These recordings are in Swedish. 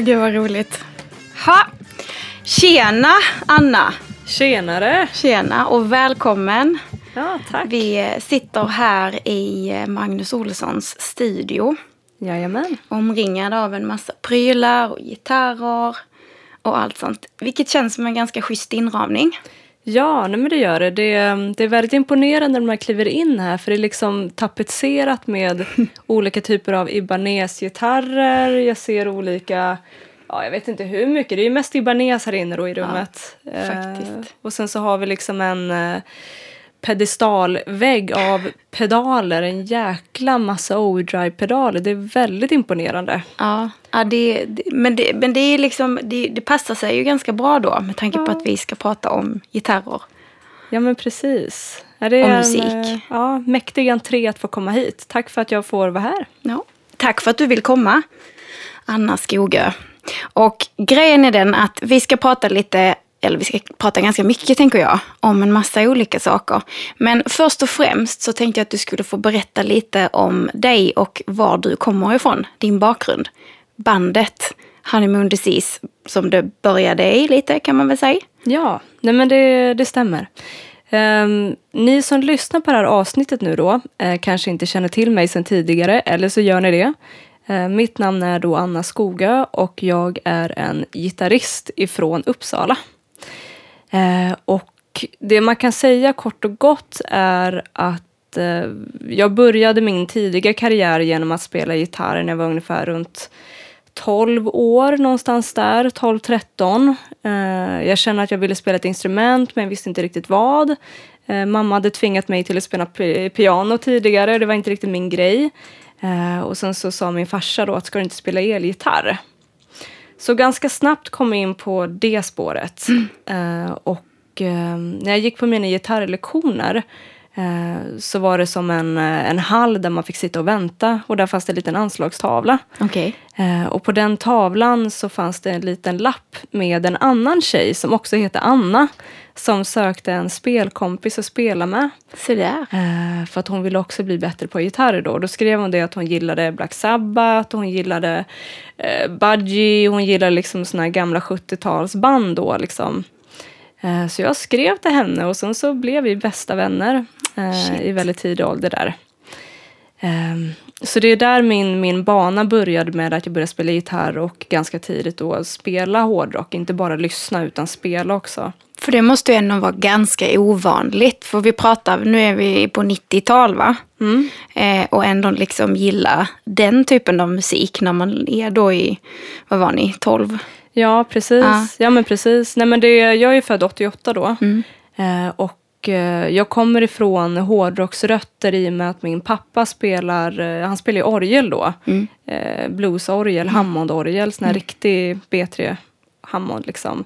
Gud vad roligt. Ha. Tjena Anna! Tjenare! Tjena och välkommen. Ja, tack. Vi eh, sitter här i eh, Magnus Olssons studio. Jajamän. Omringade av en massa prylar och gitarrer och allt sånt. Vilket känns som en ganska schysst inramning. Ja, nej men det gör det. det. Det är väldigt imponerande när man kliver in här för det är liksom tapetserat med olika typer av Ibanez-gitarrer. Jag ser olika, ja jag vet inte hur mycket, det är ju mest Ibanez här inne då i rummet. faktiskt. Eh, och sen så har vi liksom en eh, pedestalvägg av pedaler, en jäkla massa overdrive-pedaler. Det är väldigt imponerande. Ja, ja det, det, men, det, men det är liksom, det, det passar sig ju ganska bra då med tanke på Ja. att vi ska prata om gitarrer. Ja men precis. Ja, det är Och musik. eh, ja, mäktig entré att få komma hit. Tack för att jag får vara här. Ja. Tack för att du vill komma, Anna Skogö. Och grejen är den att vi ska prata lite, eller vi ska prata ganska mycket tänker jag, om en massa olika saker. Men först och främst så tänkte jag att du skulle få berätta lite om dig och var du kommer ifrån, din bakgrund. Bandet Honeymoon Disease som det började i lite kan man väl säga. Ja, nej men det, det stämmer. Um, ni som lyssnar på det här avsnittet nu då uh, kanske inte känner till mig sedan tidigare, eller så gör ni det. Eh, mitt namn är då Anna Skogö och jag är en gitarrist ifrån Uppsala. Eh, och det man kan säga kort och gott är att eh, jag började min tidiga karriär genom att spela gitarr när jag var ungefär runt 12 år någonstans där, 12-13. Eh, jag kände att jag ville spela ett instrument men jag visste inte riktigt vad. Eh, mamma hade tvingat mig till att spela piano tidigare, det var inte riktigt min grej. Eh, och sen så sa min farsa då att ska du inte spela elgitarr? Så ganska snabbt kom jag in på det spåret. Eh, och eh, när jag gick på mina gitarrlektioner eh, så var det som en, eh, en hall där man fick sitta och vänta och där fanns det en liten anslagstavla. Okej. Eh, och på den tavlan så fanns det en liten lapp med en annan tjej som också heter Anna som sökte en spelkompis att spela med. Så där. Eh, för att hon ville också bli bättre på gitarr då. Då skrev hon det att hon gillade Black Sabbath, hon gillade eh, Budgie, hon gillade liksom såna här gamla 70-talsband då liksom. Eh, så jag skrev till henne och sen så blev vi bästa vänner eh, i väldigt tidig ålder där. Så det är där min, min bana började med att jag började spela gitarr och ganska tidigt då spela hårdrock. Inte bara lyssna utan spela också. För det måste ju ändå vara ganska ovanligt. För vi pratar, nu är vi på 90-tal va? Mm. Eh, och ändå liksom gilla den typen av musik när man är då i, vad var ni, 12? Ja, precis. Ja. Ja, men precis. Nej, men det, jag är född 88 då. Mm. Eh, och eh, jag kommer ifrån hårdrocksrötter i och med att min pappa spelar, eh, han spelar orgel då. Mm. Eh, bluesorgel, Hammondorgel, sån här riktig B3 Hammond liksom.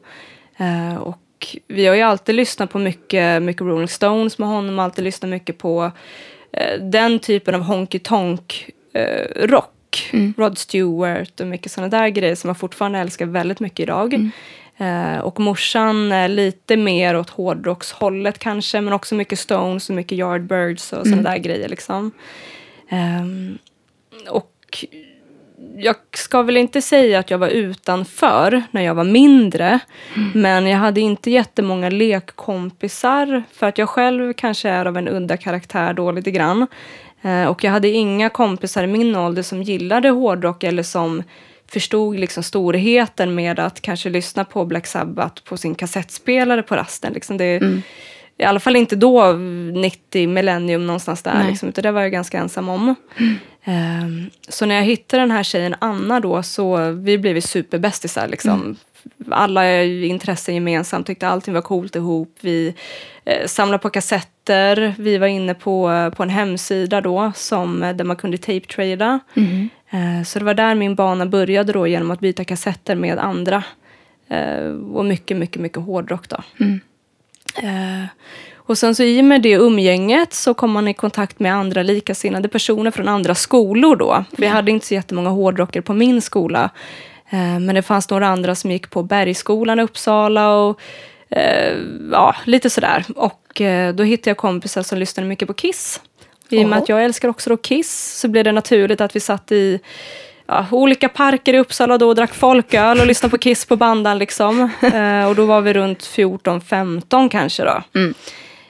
Och vi har ju alltid lyssnat på mycket, mycket Rolling Stones med honom, alltid lyssnat mycket på den typen av honky tonk rock. Rod Stewart och mycket sådana där grejer som jag fortfarande älskar väldigt mycket idag. Eh, och morsan är lite mer åt hårdrockshållet kanske, men också mycket Stones och mycket Yardbirds och sådana där grejer liksom. Ehm, och jag ska väl inte säga att jag var utanför när jag var mindre. Men jag hade inte jättemånga lekkompisar. För att jag själv kanske är av en udda karaktär då lite grann. Eh, och jag hade inga kompisar i min ålder som gillade hårdrock eller som förstod liksom storheten med att kanske lyssna på Black Sabbath på sin kassettspelare på rasten. Liksom det, I alla fall inte då, 90, millennium någonstans där. Nej. Liksom, utan det var jag ganska ensam om. Ehm, så när jag hittade den här tjejen Anna då, så vi blev superbästisar. Liksom. Alla intressen gemensamt, tyckte allting var coolt ihop. Vi eh, samlade på kassetter. Vi var inne på, på en hemsida då, som, eh, där man kunde tape-trada. Eh, så det var där min bana började då, genom att byta kassetter med andra. Eh, och mycket, mycket, mycket hårdrock då. Eh, och sen så i och med det umgänget så kom man i kontakt med andra likasinnade personer från andra skolor då. Vi hade inte så jättemånga hårdrockare på min skola. Eh, men det fanns några andra som gick på Bergsskolan i Uppsala och eh, ja, lite sådär. Och eh, då hittade jag kompisar som lyssnade mycket på Kiss. I och med att jag älskar också då Kiss så blev det naturligt att vi satt i ja, olika parker i Uppsala då och drack folköl och lyssnade på Kiss på bandan liksom. Eh, och då var vi runt 14-15 kanske då. Mm.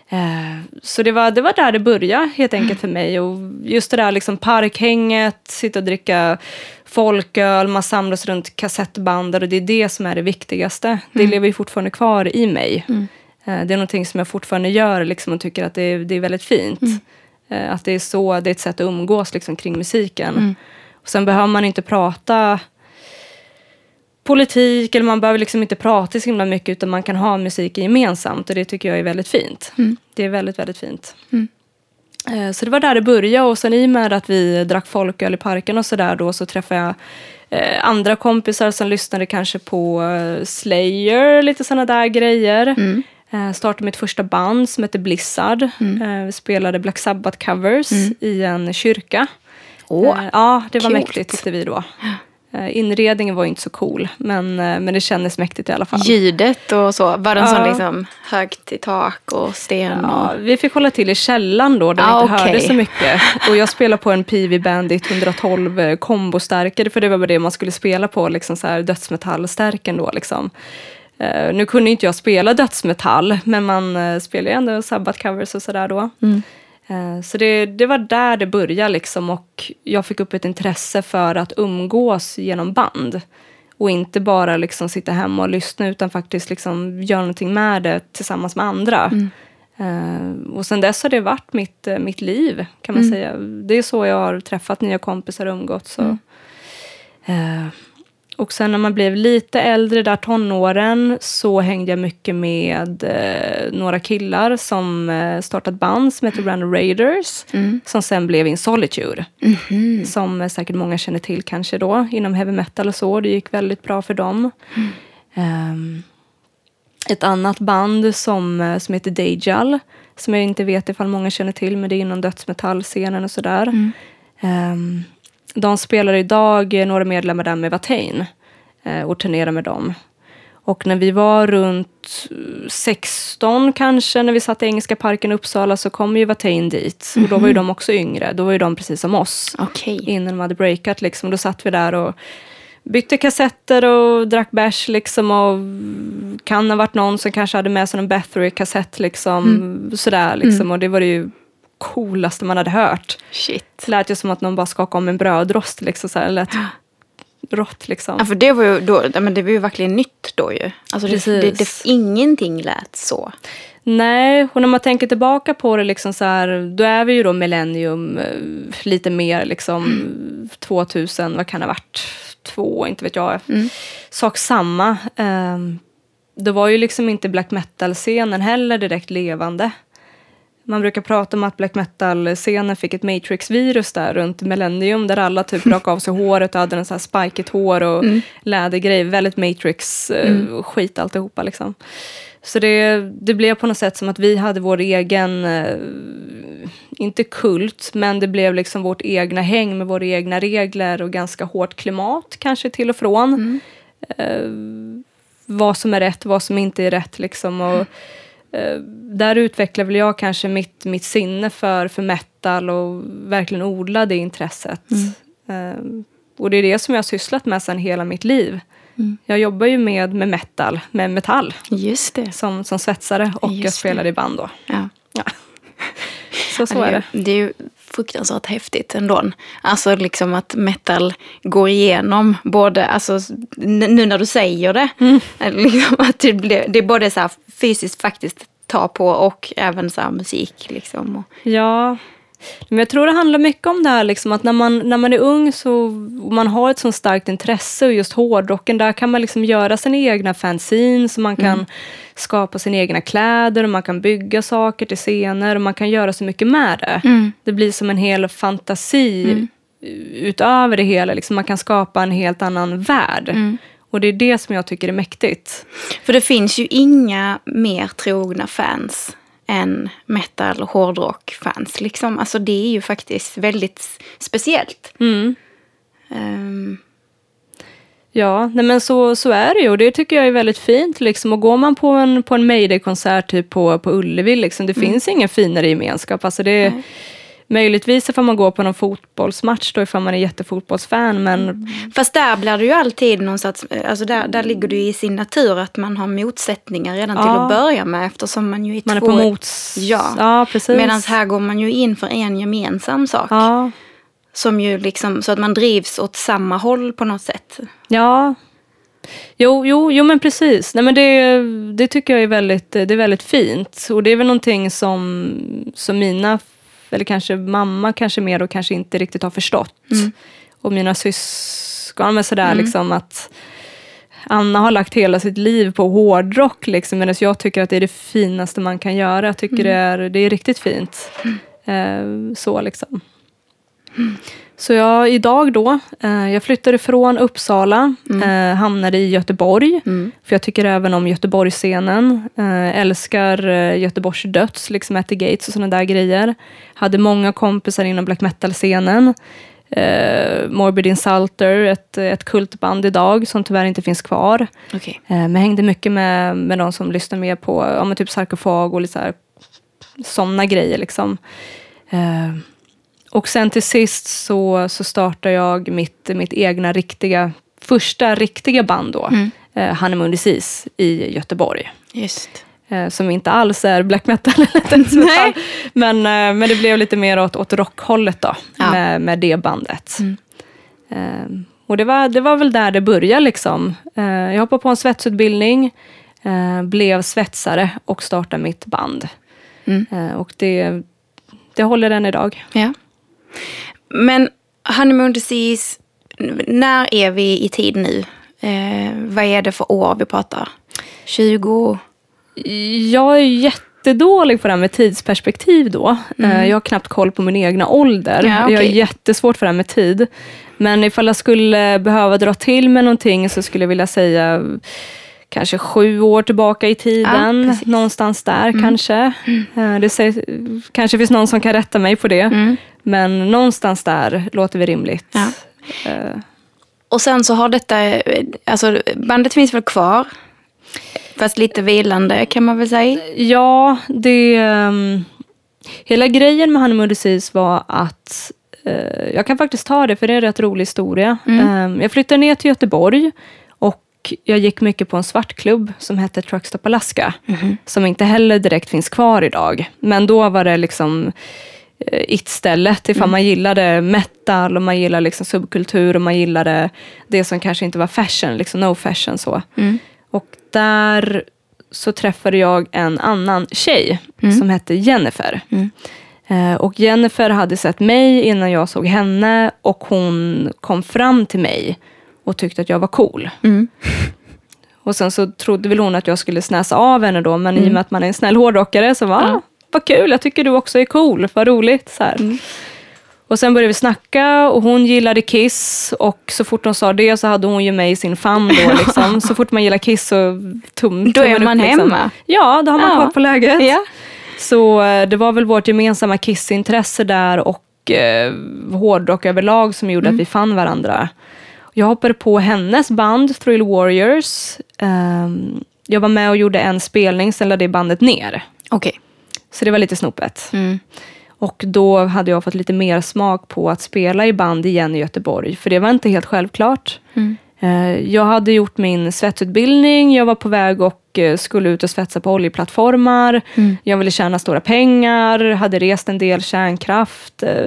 Eh, så det var, det var där det började helt enkelt för mig. Och just det där liksom parkhänget, sitta och dricka folköl, man samlas runt kassettband och det är det som är det viktigaste. Det lever ju fortfarande kvar i mig. Eh, Det är någonting som jag fortfarande gör liksom, och tycker att det är, det är väldigt fint. Eh, Att det är så, det är ett sätt att umgås liksom, kring musiken. Och sen behöver man inte prata politik eller man behöver liksom inte prata så himla mycket utan man kan ha musik gemensamt och det tycker jag är väldigt fint. Det är väldigt, väldigt fint. Eh, Så det var där det började och sen i och med att vi drack folköl i parken och sådär då så träffade jag eh, andra kompisar som lyssnade kanske på eh, Slayer, lite sådana där grejer. Mm. Eh, startade mitt första band som hette Blizzard. Eh, vi spelade Black Sabbath covers i en kyrka. Åh, Eh, ja, det var coolt. mäktigt tyckte vi då. Eh, Inredningen var inte så cool, men, eh, men det kändes mäktigt i alla fall. Ljudet och så, var den Ja. sån liksom högt i tak och sten? Ja, Och... vi fick hålla till i källaren då, där Ah, vi inte okej. hörde så mycket. Och jag spelade på en PV Bandit 112 eh, kombostärkare, för det var bara det man skulle spela på, liksom så här dödsmetallstärken då. Liksom. Eh, nu kunde inte jag spela dödsmetall, men man uh, spelar ju ändå Sabbath-covers och sådär då. Mm. Eh, Så det, det var där det började liksom och jag fick upp ett intresse för att umgås genom band. Och inte bara liksom sitta hemma och lyssna utan faktiskt liksom göra någonting med det tillsammans med andra. Eh, och sen dess har det varit mitt, eh, mitt liv kan man säga. Det är så jag har träffat nya kompisar och umgåtts. Eh, och sen när man blev lite äldre, där tonåren, så hängde jag mycket med eh, några killar som eh, startat band som heter Random Raiders. Som sen blev In Solitude. Som eh, säkert många känner till kanske då, inom heavy metal och så. Det gick väldigt bra för dem. Ehm, ett annat band som, eh, som heter Dajal. Som jag inte vet ifall många känner till, men det är inom dödsmetallscenen och sådär. Ehm, de spelar idag, eh, några medlemmar där med Watain. eh, och turnerar med dem. Och när vi var runt eh, 16 kanske, när vi satt i Engelska parken i Uppsala, så kom ju Watain dit. Och då var ju de också yngre. Då var ju de precis som oss Okej. innan de hade breakat. Liksom. Då satt vi där och bytte kassetter och drack bärs. Liksom, och kan ha varit någon som kanske hade med sig en Bathory-kassett. Liksom, sådär, liksom. Och det var det ju coolaste man hade hört. Shit. Det lät ju som att någon bara skakade om en brödrost. Liksom, så här, lät rått liksom. Ja, för det var ju, då, men det var ju verkligen nytt då ju. Alltså det, det, det, ingenting lät så. Nej, och när man tänker tillbaka på det, liksom så här, då är vi ju då millennium eh, lite mer liksom 2000, vad kan det ha varit? Två, inte vet jag. Sak samma. Um, det var ju liksom inte black metal-scenen heller direkt levande. Man brukar prata om att black metal-scenen fick ett Matrix-virus där runt millennium där alla typ rakade av sig håret och hade en så här spikigt hår och lädergrej. Väldigt Matrix-skit alltihopa liksom. Så det, det blev på något sätt som att vi hade vår egen, eh, inte kult, men det blev liksom vårt egna häng med våra egna regler och ganska hårt klimat kanske till och från. Eh, vad som är rätt, vad som inte är rätt liksom. Och, eh, där utvecklar väl jag kanske mitt, mitt sinne för, för metal och verkligen odla det intresset. Eh, och det är det som jag har sysslat med sedan hela mitt liv. Jag jobbar ju med, med metal, med metall, Just det. som, som svetsare och Just jag spelar i band då. Ja. Ja. Så, så är det. Det är ju fruktansvärt häftigt ändå. Alltså liksom att metal går igenom både, alltså nu när du säger det, liksom att det, blir, det är både så fysiskt faktiskt ta på och även så musik liksom. Ja, men jag tror det handlar mycket om det här liksom, att när man, när man är ung så, man har ett så starkt intresse och just hårdrocken, där kan man liksom göra sina egna fanzines, man kan skapa sina egna kläder och man kan bygga saker till scener och man kan göra så mycket med det. Det blir som en hel fantasi utöver det hela. Liksom, man kan skapa en helt annan värld. Och det är det som jag tycker är mäktigt. För det finns ju inga mer trogna fans än metal och hårdrock-fans. Liksom. Alltså det är ju faktiskt väldigt speciellt. Mm. Ehm, Ja, nej men så, så är det ju och det tycker jag är väldigt fint. Liksom. Och går man på en, på en Mayday-konsert typ på, på Ullevi, liksom, det finns ingen finare gemenskap. Alltså det, Möjligtvis ifall man går på någon fotbollsmatch då ifall man är jättefotbollsfan. Men Fast där blir det ju alltid någon sorts, alltså där, där ligger det ju i sin natur att man har motsättningar redan till Ja. att börja med eftersom man ju är man är två. på mots... Ja. ja precis. Medan här går man ju in för en gemensam sak. Ja, Som ju liksom, så att man drivs åt samma håll på något sätt. ja. Jo, jo, jo men precis. Nej, men det, det tycker jag är väldigt, det är väldigt fint. Och det är väl någonting som, som mina, eller kanske mamma kanske mer och kanske inte riktigt har förstått. Och mina syskon, men sådär liksom att Anna har lagt hela sitt liv på hårdrock, liksom, medan jag tycker att det är det finaste man kan göra. Jag tycker det, är, det är riktigt fint. Eh, så liksom. Så jag, idag då, eh, jag flyttade från Uppsala, eh, hamnade i Göteborg. För jag tycker även om Göteborgsscenen. Eh, älskar eh, Göteborgs döds, liksom At the Gates och sådana där grejer. Hade många kompisar inom black metal-scenen. Eh, Morbid Insulter, ett, ett kultband idag som tyvärr inte finns kvar. Okej. Eh, men hängde mycket med, med de som lyssnar mer på ja, typ sarkofag och lite så här, såna grejer. Liksom. Och sen till sist så, så startade jag mitt, mitt egna riktiga, första riktiga band då. Eh, Honeymoon Disease i Göteborg. Just. Eh, som inte alls är black metal eller metal. Men, eh, men det blev lite mer åt, åt rockhållet då, Ja. med, med det bandet. Eh, och det var, det var väl där det började. Liksom. Eh, jag hoppade på en svetsutbildning, eh, blev svetsare och startade mitt band. Mm. Eh, och det, det håller än idag. Ja. Men honeymoon disease, när är vi i tid nu? Eh, vad är det för år vi pratar? 20? Jag är jättedålig på det här med tidsperspektiv då. Eh, Jag har knappt koll på min egna ålder. Mm. Ja, okej. Jag är jättesvårt för det här med tid. Men ifall jag skulle behöva dra till med någonting så skulle jag vilja säga kanske sju år tillbaka i Ja, tiden. precis. Mm. någonstans där kanske. Eh, Det säger, kanske finns någon som kan rätta mig på det. Mm. Men någonstans där låter vi rimligt. Ja. Eh, Och sen så har detta, alltså bandet finns väl kvar? Fast lite vilande kan man väl säga. Ja, det... ehm, hela grejen med Honeymoon Disease var att eh, jag kan faktiskt ta det, för det är en rätt rolig historia. Ehm, jag flyttade ner till Göteborg och jag gick mycket på en svartklubb som hette Truckstop Alaska. Som inte heller direkt finns kvar idag. Men då var det liksom it-stället. Ifall man gillade metal och man gillade liksom subkultur och man gillade det som kanske inte var fashion, liksom no fashion så. Och där så träffade jag en annan tjej som hette Jennifer. Eh, och Jennifer hade sett mig innan jag såg henne och hon kom fram till mig och tyckte att jag var cool. Och sen så trodde väl hon att jag skulle snäsa av henne då, men i och med att man är en snäll hårdrockare så var ah, vad kul, jag tycker du också är cool, vad roligt. Så här. Och sen började vi snacka och hon gillade Kiss och så fort hon sa det så hade hon ju mig i sin famn då. Liksom. så fort man gillar Kiss så tum, Då är man upp, liksom. hemma. Ja, då har man Ja. koll på läget. Ja. Så eh, det var väl vårt gemensamma Kiss-intresse där och eh, hårdrock överlag som gjorde att vi fann varandra. Jag hoppade på hennes band, Thrill Warriors. Ehm, jag var med och gjorde en spelning, sen lade det bandet ner. Okej. Så det var lite snopet. Mm. Och då hade jag fått lite mer smak på att spela i band igen i Göteborg. För det var inte helt självklart. Eh, Jag hade gjort min svetsutbildning. Jag var på väg och eh, skulle ut och svetsa på oljeplattformar. Jag ville tjäna stora pengar. Hade rest en del kärnkraft. eh,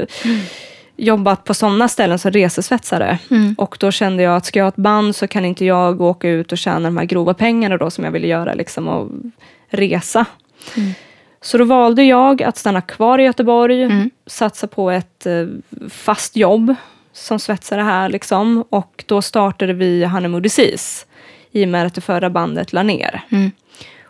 Jobbat på sådana ställen som resesvetsare. Och då kände jag att ska jag ha ett band så kan inte jag åka ut och tjäna de här grova pengarna då som jag ville göra. Liksom, och resa. Så då valde jag att stanna kvar i Göteborg, satsa på ett eh, fast jobb som svetsare här. Liksom. Och då startade vi Honeymoon Disease i och med att det förra bandet la ner.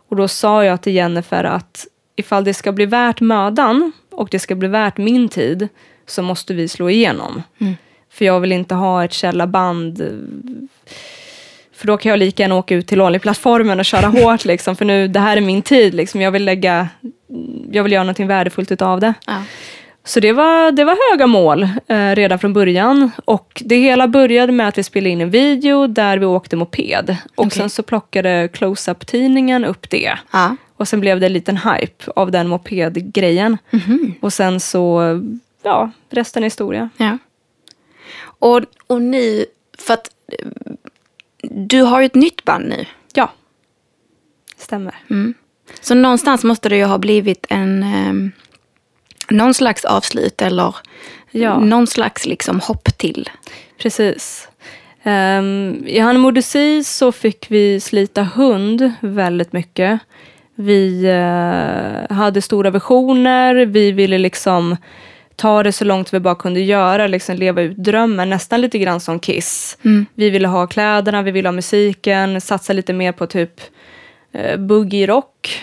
Och då sa jag till Jennifer att ifall det ska bli värt mödan och det ska bli värt min tid så måste vi slå igenom. För jag vill inte ha ett källarband eh, för då kan jag lika gärna åka ut till oljeplattformen och köra hårt. Liksom, för nu, det här är min tid. Liksom. Jag, vill lägga, jag vill göra någonting värdefullt utav det. Ja. Så det var, det var höga mål eh, redan från början. Och det hela började med att vi spelade in en video där vi åkte moped. Och Okej. sen så plockade Close-Up-tidningen upp det. Ja. Och sen blev det en liten hype av den mopedgrejen. Och sen så ja, resten är historia. Ja. Och, och nu, för att du har ju ett nytt band nu. Ja, stämmer. Så någonstans måste det ju ha blivit en um, någon slags avslut eller Ja. någon slags liksom hopp till. Precis. Um, I Hannemodesi så fick vi slita hund väldigt mycket. Vi eh, hade stora visioner, vi ville liksom ta det så långt vi bara kunde göra, liksom leva ut drömmen, nästan lite grann som Kiss. Vi ville ha kläderna, vi ville ha musiken, satsa lite mer på typ eh, boogie-rock.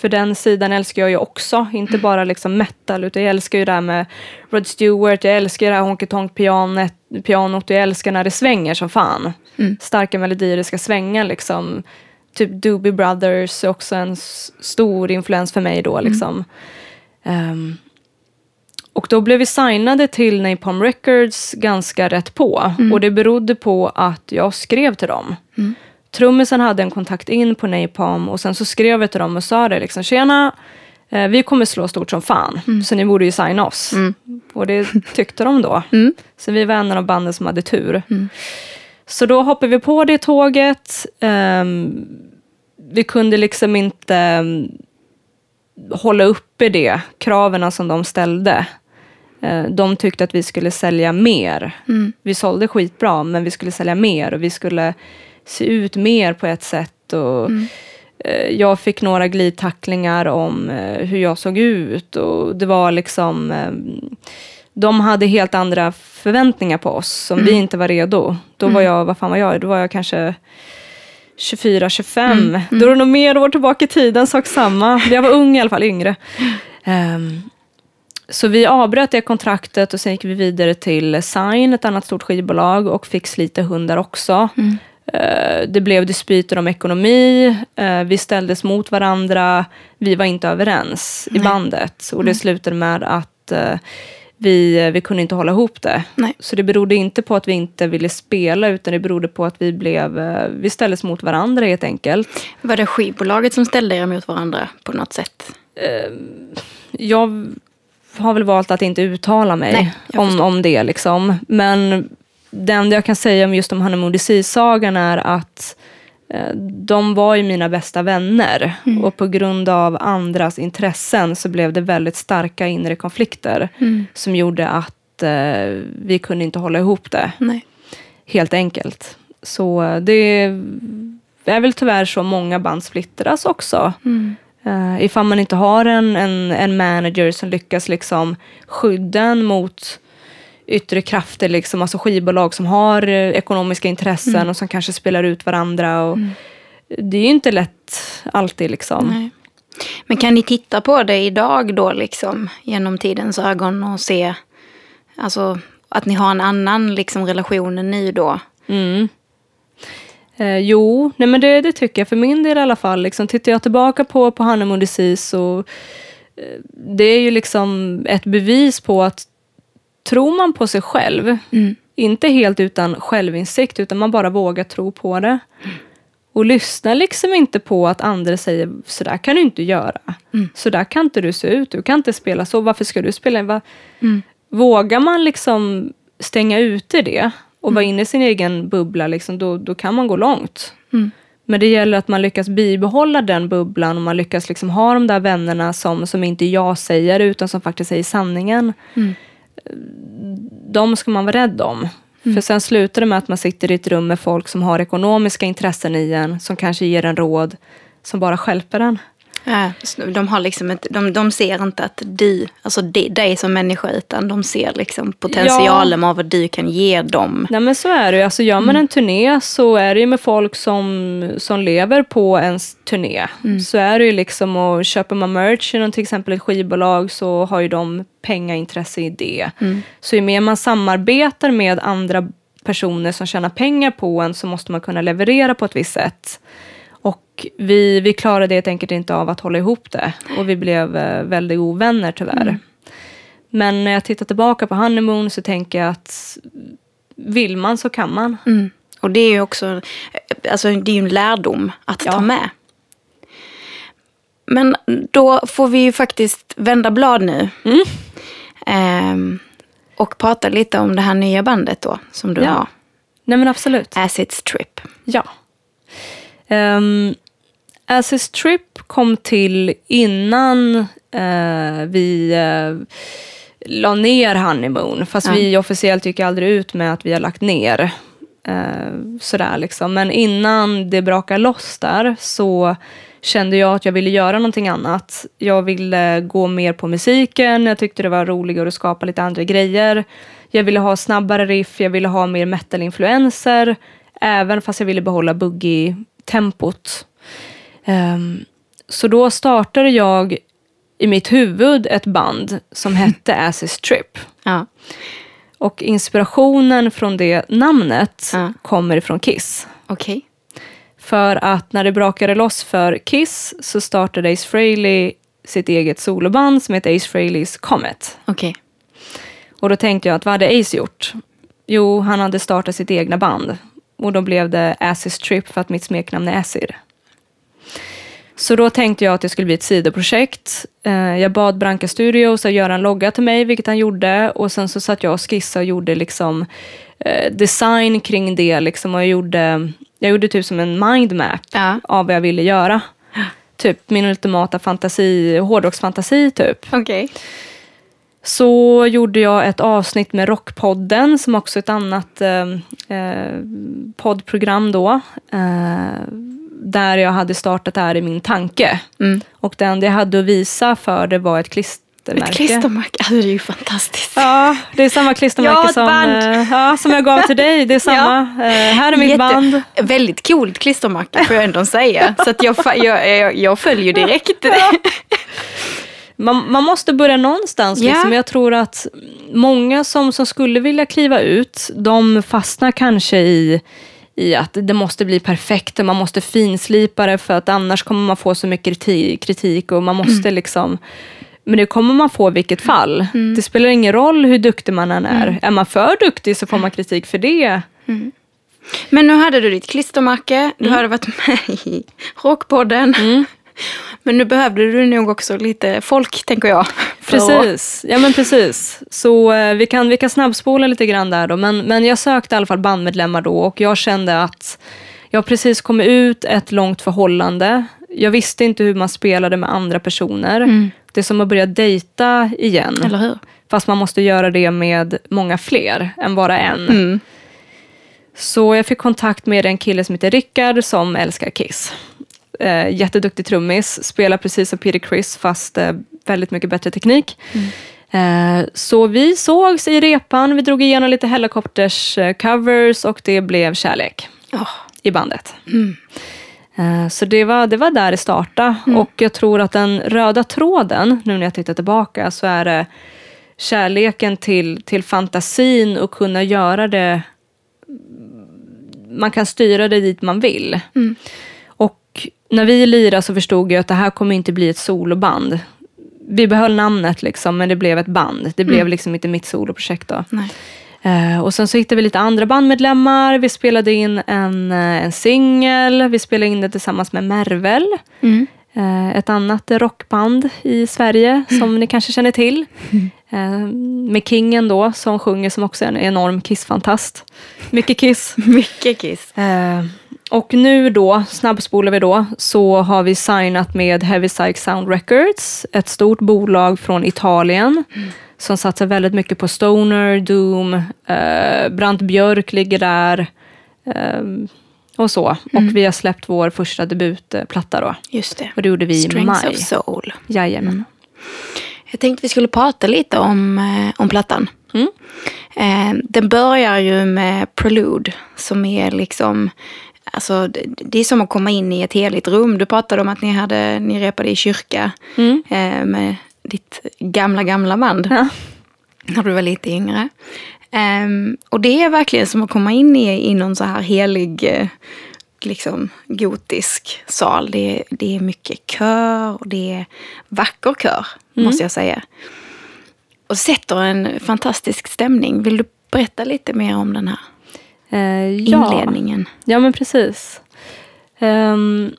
För den sidan älskar jag ju också, inte bara liksom metal, utan jag älskar ju det här med Rod Stewart, jag älskar det här honky tonk pianot, pianot och jag älskar när det svänger som fan. Starka melodier, det ska svänga liksom. Typ Doobie Brothers är också en stor influens för mig då liksom. Ehm, och då blev vi signade till Napalm Records ganska rätt på. Och det berodde på att jag skrev till dem. Trummisen hade en kontakt in på Napalm och sen så skrev jag till dem och sa det liksom, tjena, eh, vi kommer slå stort som fan, så ni borde ju signa oss. Och det tyckte de då. Så vi var en av de banden som hade tur. Så då hoppade vi på det tåget. Ehm, vi kunde liksom inte ehm, hålla uppe det, kraven som de ställde. Eh, De tyckte att vi skulle sälja mer. Vi sålde skitbra, men vi skulle sälja mer och vi skulle se ut mer på ett sätt. Och eh, Jag fick några glidtacklingar om eh, hur jag såg ut och det var liksom de hade helt andra förväntningar på oss som vi inte var redo. Då var jag, vad fan var jag? Då var jag kanske 24, 25. Då är det nog mer år tillbaka i tiden, sak samma. Jag var ung i alla fall, yngre. Ehm, så vi avbröt det kontraktet och sen gick vi vidare till Sign, ett annat stort skivbolag och fick slita hundar också. Eh, det blev dispyter om ekonomi, eh, vi ställdes mot varandra, vi var inte överens i bandet. Och det slutade med att eh, vi, vi kunde inte hålla ihop det. Nej. Så det berodde inte på att vi inte ville spela, utan det berodde på att vi, blev, vi ställdes mot varandra helt enkelt. Var det skivbolaget som ställde er mot varandra på något sätt? jag har väl valt att inte uttala mig Nej, om, om det. Liksom. Men det enda jag kan säga om just om Hannemodi sagan är att eh, de var ju mina bästa vänner. Mm. Och på grund av andras intressen så blev det väldigt starka inre konflikter. Mm. Som gjorde att eh, vi kunde inte hålla ihop det. Nej. Helt enkelt. Så eh, det är väl tyvärr så många band splittras också. Uh, ifall man inte har en, en, en manager som lyckas liksom skydda en mot yttre krafter, liksom, alltså skivbolag som har eh, ekonomiska intressen och som kanske spelar ut varandra. Och Det är ju inte lätt alltid. Liksom. Nej. Men kan ni titta på det idag då liksom genom tidens ögon och se alltså, att ni har en annan liksom, relation nu då? Mm. Eh, jo, nej men det, det tycker jag för min del i alla fall. Liksom, tittar jag tillbaka på, på Hannem Disease så eh, det är ju liksom ett bevis på att tror man på sig själv, inte helt utan självinsikt, utan man bara vågar tro på det. Och lyssna liksom inte på att andra säger så där kan du inte göra. Så där kan inte du se ut, du kan inte spela så, varför ska du spela? Va? Vågar man liksom stänga ute det och vara inne i sin egen bubbla, liksom, då, då kan man gå långt. Men det gäller att man lyckas bibehålla den bubblan och man lyckas liksom ha de där vännerna som, som inte jag säger utan som faktiskt säger sanningen. De ska man vara rädd om. För sen slutar det med att man sitter i ett rum med folk som har ekonomiska intressen i en, som kanske ger en råd som bara stjälper en. Ja, de, har liksom ett, de, de ser inte att du, alltså dig som människa, utan de ser liksom potentialen av vad du kan ge dem. Nej men så är det ju. Alltså gör man en turné så är det ju med folk som, som lever på ens turné. Så är det ju liksom och köper man merch inom till exempel ett skivbolag så har ju de pengaintresse i det. Så ju mer man samarbetar med andra personer som tjänar pengar på en så måste man kunna leverera på ett visst sätt. Och vi, vi klarade helt enkelt inte av att hålla ihop det. Och vi blev eh, väldigt ovänner tyvärr. Men när jag tittar tillbaka på Honeymoon så tänker jag att vill man så kan man. Mm. Och det är ju också alltså det är en lärdom att Ja. ta med. Men då får vi ju faktiskt vända blad nu. Ehm, och prata lite om det här nya bandet då som du Ja. har. Nej men absolut. Acids Trip. Ja. Um, Asis Trip kom till innan eh, vi uh, la ner Honeymoon. Fast Ja. vi officiellt gick aldrig ut med att vi har lagt ner. Eh, sådär liksom. Men innan det brakade loss där så kände jag att jag ville göra någonting annat. Jag ville gå mer på musiken. Jag tyckte det var roligare att skapa lite andra grejer. Jag ville ha snabbare riff. Jag ville ha mer metal-influenser. Även fast jag ville behålla boogie-tempot. Ehm, så då startade jag i mitt huvud ett band som hette Asis Trip. Ja. Och inspirationen från det namnet Ja. kommer ifrån Kiss. Okej. För att när det brakade loss för Kiss så startade Ace Frehley sitt eget soloband som heter Ace Frehleys Comet. Okej. Och då tänkte jag att vad hade Ace gjort? Jo, han hade startat sitt egna band. Och då blev det Asis Trip för att mitt smeknamn är Asir. Så då tänkte jag att det skulle bli ett sidoprojekt. Eh, Jag bad Branca Studios att göra en logga till mig, vilket han gjorde. Och sen så satt jag och skissade och gjorde liksom eh, design kring det. Liksom, och jag gjorde, jag gjorde typ som en mindmap Ja. av vad jag ville göra. Typ min ultimata fantasi, hårdrocksfantasi typ. Okej. Så gjorde jag ett avsnitt med Rockpodden, som också är ett annat eh, eh, poddprogram då. Eh, där jag hade startat det här i min tanke. Mm. Och det enda jag hade att visa för det var ett klistermärke. Ett klistermärke. Alltså, det är ju fantastiskt. Ja, det är samma klistermärke Ja, som, band. eh, ja, som jag gav till dig. Det är samma. Eh, här är mitt Jätte- band. Väldigt coolt klistermärke får jag ändå säga. Så att jag, jag, jag, jag följer direkt. Man, man måste börja någonstans. Ja. Liksom. Jag tror att många som, som skulle vilja kliva ut, de fastnar kanske i, i att det måste bli perfekt, man måste finslipa det för att annars kommer man få så mycket kriti- kritik och man måste liksom men det kommer man få i vilket fall. Det spelar ingen roll hur duktig man än är. Är man för duktig så får man kritik för det. Men nu hade du ditt klistermärke, du hade varit med i Rockpodden. Men nu behövde du nog också lite folk, tänker jag. Precis, ja men precis. Så eh, vi, kan, vi kan snabbspola lite grann där då. Men, men jag sökte i alla fall bandmedlemmar då och jag kände att jag precis kommit ut ett långt förhållande. Jag visste inte hur man spelade med andra personer. Det är som att börja dejta igen. Eller hur? Fast man måste göra det med många fler än bara en. Mm. Så jag fick kontakt med en kille som heter Rickard som älskar Kiss. Eh, jätteduktig trummis, spelar precis som Peter Criss fast eh, väldigt mycket bättre teknik. Eh, så vi sågs i repan, vi drog igenom lite Hellacopters eh, covers och det blev kärlek Åh, i bandet. Eh, Så det var, det var där det startade. Och jag tror att den röda tråden, nu när jag tittar tillbaka, så är det kärleken till, till fantasin och kunna göra det... Man kan styra det dit man vill. Och när vi lirade så förstod jag att det här kommer inte bli ett soloband. Vi behöll namnet liksom, men det blev ett band. Det blev liksom inte mitt soloprojekt då. Eh, och sen så hittade vi lite andra bandmedlemmar. Vi spelade in en, eh, en singel. Vi spelade in det tillsammans med Mervel. Mm. Eh, ett annat rockband i Sverige som ni kanske känner till. Eh, med Kingen då, som sjunger som också är en enorm Kiss-fantast. Mycket Kiss. Mycket Kiss. Och nu då, snabbspolar vi då, så har vi signat med Heavy Psych Sound Records, ett stort bolag från Italien som satsar väldigt mycket på stoner, doom, eh, Brant Björk ligger där eh, och så. Och vi har släppt vår första debutplatta då. Just det. Och det gjorde vi i Strengths maj. of Soul. Jajamän. Jag tänkte vi skulle prata lite om, eh, om plattan. Mm. Eh, den börjar ju med Prelude som är liksom Alltså, det, det är som att komma in i ett heligt rum. Du pratade om att ni, hade, ni repade i kyrka Mm. eh, med ditt gamla, gamla band. Ja. När du var lite yngre. Ehm, och det är verkligen som att komma in i, i någon så här helig, eh, liksom gotisk sal. Det, det är mycket kör och det är vacker kör, måste jag säga. Och sätter en fantastisk stämning. Vill du berätta lite mer om den här Eh, ja. inledningen? Ja, men precis. Ehm,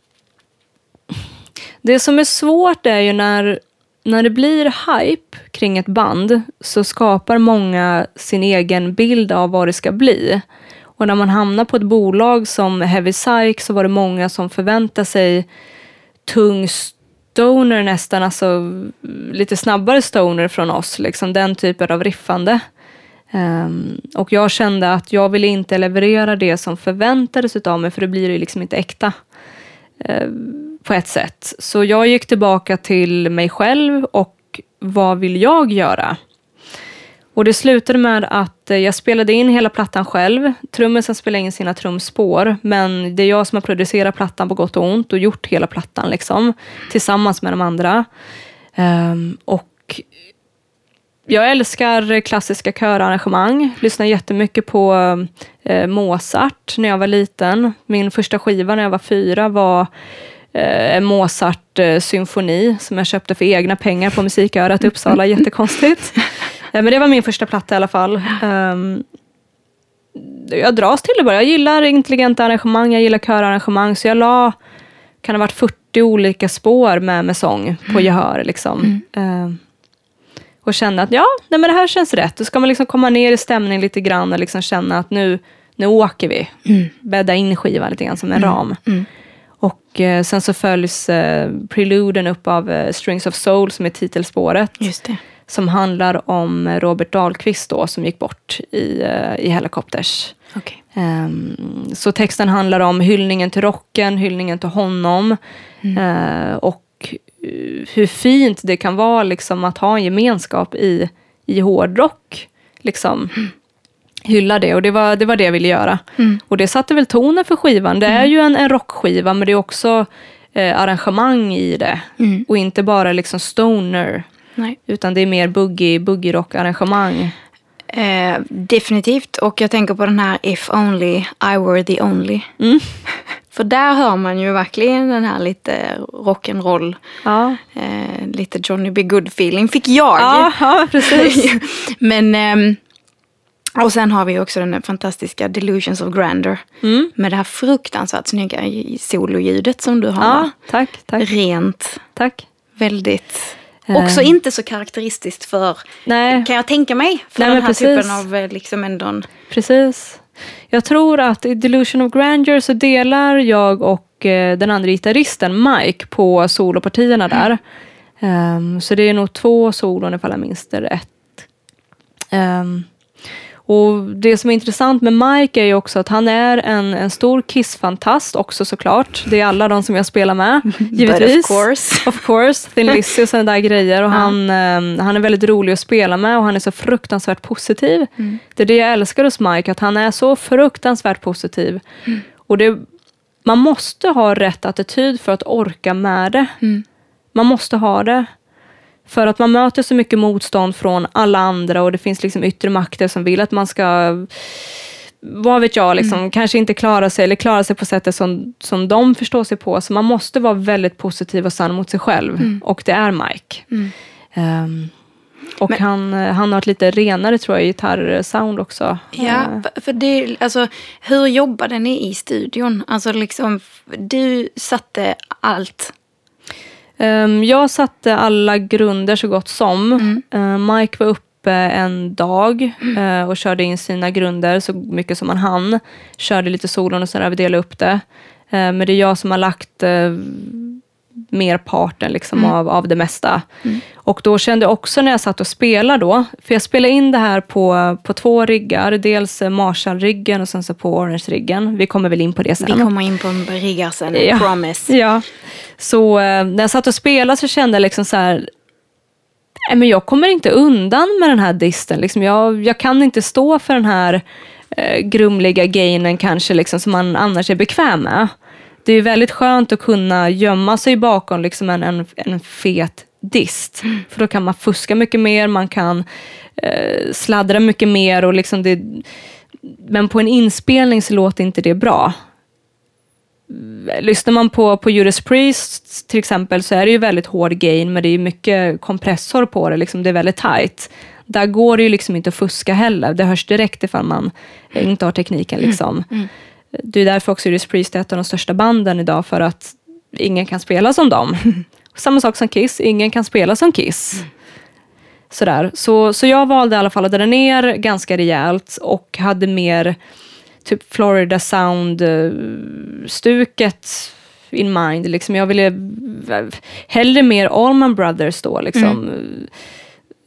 det som är svårt är ju när, när det blir hype kring ett band så skapar många sin egen bild av vad det ska bli. Och när man hamnar på ett bolag som Heavy Psych så var det många som förväntade sig tung stoner nästan, alltså lite snabbare stoner från oss, liksom den typen av riffande. Um, och jag kände att jag ville inte leverera det som förväntades av mig, för det blir ju liksom inte äkta. Uh, på ett sätt. Så jag gick tillbaka till mig själv och vad vill jag göra? Och det slutade med att eh, jag spelade in hela plattan själv. Trummisen spelade in sina trumspår, men det är jag som har producerat plattan på gott och ont och gjort hela plattan liksom, tillsammans med de andra. Um, och jag älskar klassiska körarrangemang. Lyssnade jättemycket på eh, Mozart när jag var liten. Min första skiva när jag var fyra var Eh, en Mozart-symfoni som jag köpte för egna pengar på musikörat i Uppsala. Jättekonstigt. Men det var min första platta i alla fall. Ehm, jag dras till det bara. Jag gillar intelligenta arrangemang, jag gillar körarrangemang, så jag la, kan ha varit 40 olika spår med, med sång på mm. gehör. Liksom. Mm. Och kände att ja, nej, men det här känns rätt. Då ska man liksom komma ner i stämning lite grann och liksom känna att nu, nu åker vi. Mm. Bädda in skivan lite grann som en mm. ram. Mm. Och eh, sen så följs eh, preluden upp av eh, Strings of Soul som är titelspåret. Som handlar om Robert Dahlqvist då, som gick bort i, eh, i Helicopters. Okay. Um, ehm, så texten handlar om hyllningen till rocken, hyllningen till honom. Mm. Uh, och hur fint det kan vara liksom, att ha en gemenskap i, i hårdrock. Liksom. Mm hylla det och det var, det var det jag ville göra. Mm. Och det satte väl tonen för skivan. Det är mm. ju en, en rockskiva men det är också eh, arrangemang i det. Mm. Och inte bara liksom stoner. Nej. Utan det är mer boogie, boogie rock arrangemang. Eh, definitivt. Och jag tänker på den här If Only I Were The Only. Mm. För där hör man ju verkligen den här lite rock'n'roll, ja. eh, lite Johnny B. Good feeling fick jag. Ja, ja precis. Men eh, och sen har vi också den fantastiska Delusions of Grandeur. Mm. Med det här fruktansvärt snygga sololjudet som du har. Ja, tack, tack. Rent. Tack. Väldigt. Också uh. inte så karaktäristiskt för, Nej. kan jag tänka mig, för Nej, den här precis. typen av eh, liksom ändå... Precis. Jag tror att i Delusion of Grandeur så delar jag och eh, den andra gitarristen Mike på solopartierna mm. där. Um, så det är nog två solon ifall jag minns det rätt. Um, och Det som är intressant med Mike är ju också att han är en, en stor Kiss-fantast också såklart. Det är alla de som jag spelar med, givetvis. Of course. Of course, Thin Lizzy och sådana där grejer. Och han, eh, han är väldigt rolig att spela med och han är så fruktansvärt positiv. Mm. Det är det jag älskar hos Mike, att han är så fruktansvärt positiv. Mm. Och det, man måste ha rätt attityd för att orka med det. Mm. Man måste ha det. För att man möter så mycket motstånd från alla andra och det finns liksom yttre makter som vill att man ska vad vet jag, liksom, mm. kanske inte klara sig eller klara sig på sättet som, som de förstår sig på. Så man måste vara väldigt positiv och sann mot sig själv. Mm. Och det är Mike. Mm. Um, och Men, han, han har ett lite renare tror jag gitarrsound också. Ja, uh. för det, alltså, hur jobbade ni i studion? Alltså liksom, du satte allt Um, jag satte alla grunder så gott som. Mm. Uh, Mike var uppe en dag mm. uh, och körde in sina grunder så mycket som han hann. Körde lite solon och sådär, vi delade upp det. Uh, men det är jag som har lagt merparten liksom mm. av, av det mesta. Mm. Och då kände jag också när jag satt och spelade då, för jag spelade in det här på, på två riggar. Dels Marshall-riggen och sen så på Orange-riggen. Vi kommer väl in på det sen. Vi kommer in på riggar sen, ja. promise. Ja. Så eh, när jag satt och spelade så kände jag liksom så här, men jag kommer inte undan med den här disten. Liksom jag, jag kan inte stå för den här eh, grumliga gainen kanske, liksom, som man annars är bekväm med det är väldigt skönt att kunna gömma sig bakom liksom en, en, en fet dist. Mm. För då kan man fuska mycket mer, man kan eh, sladdra mycket mer. Och liksom det, men på en inspelning så låter inte det bra. Lyssnar man på, på Judas Priest till exempel så är det ju väldigt hård gain, men det är mycket kompressor på det. Liksom, det är väldigt tight. Där går det ju liksom inte att fuska heller. Det hörs direkt ifall man inte har tekniken. Liksom. Mm. Mm. Det är därför också Judas Priest är ett av de största banden idag, för att ingen kan spela som dem. Samma sak som Kiss, ingen kan spela som Kiss. Mm. Sådär. Så, så jag valde i alla fall att dra ner ganska rejält och hade mer typ Florida Sound-stuket in mind. Liksom jag ville hellre mer Allman Brothers då, liksom.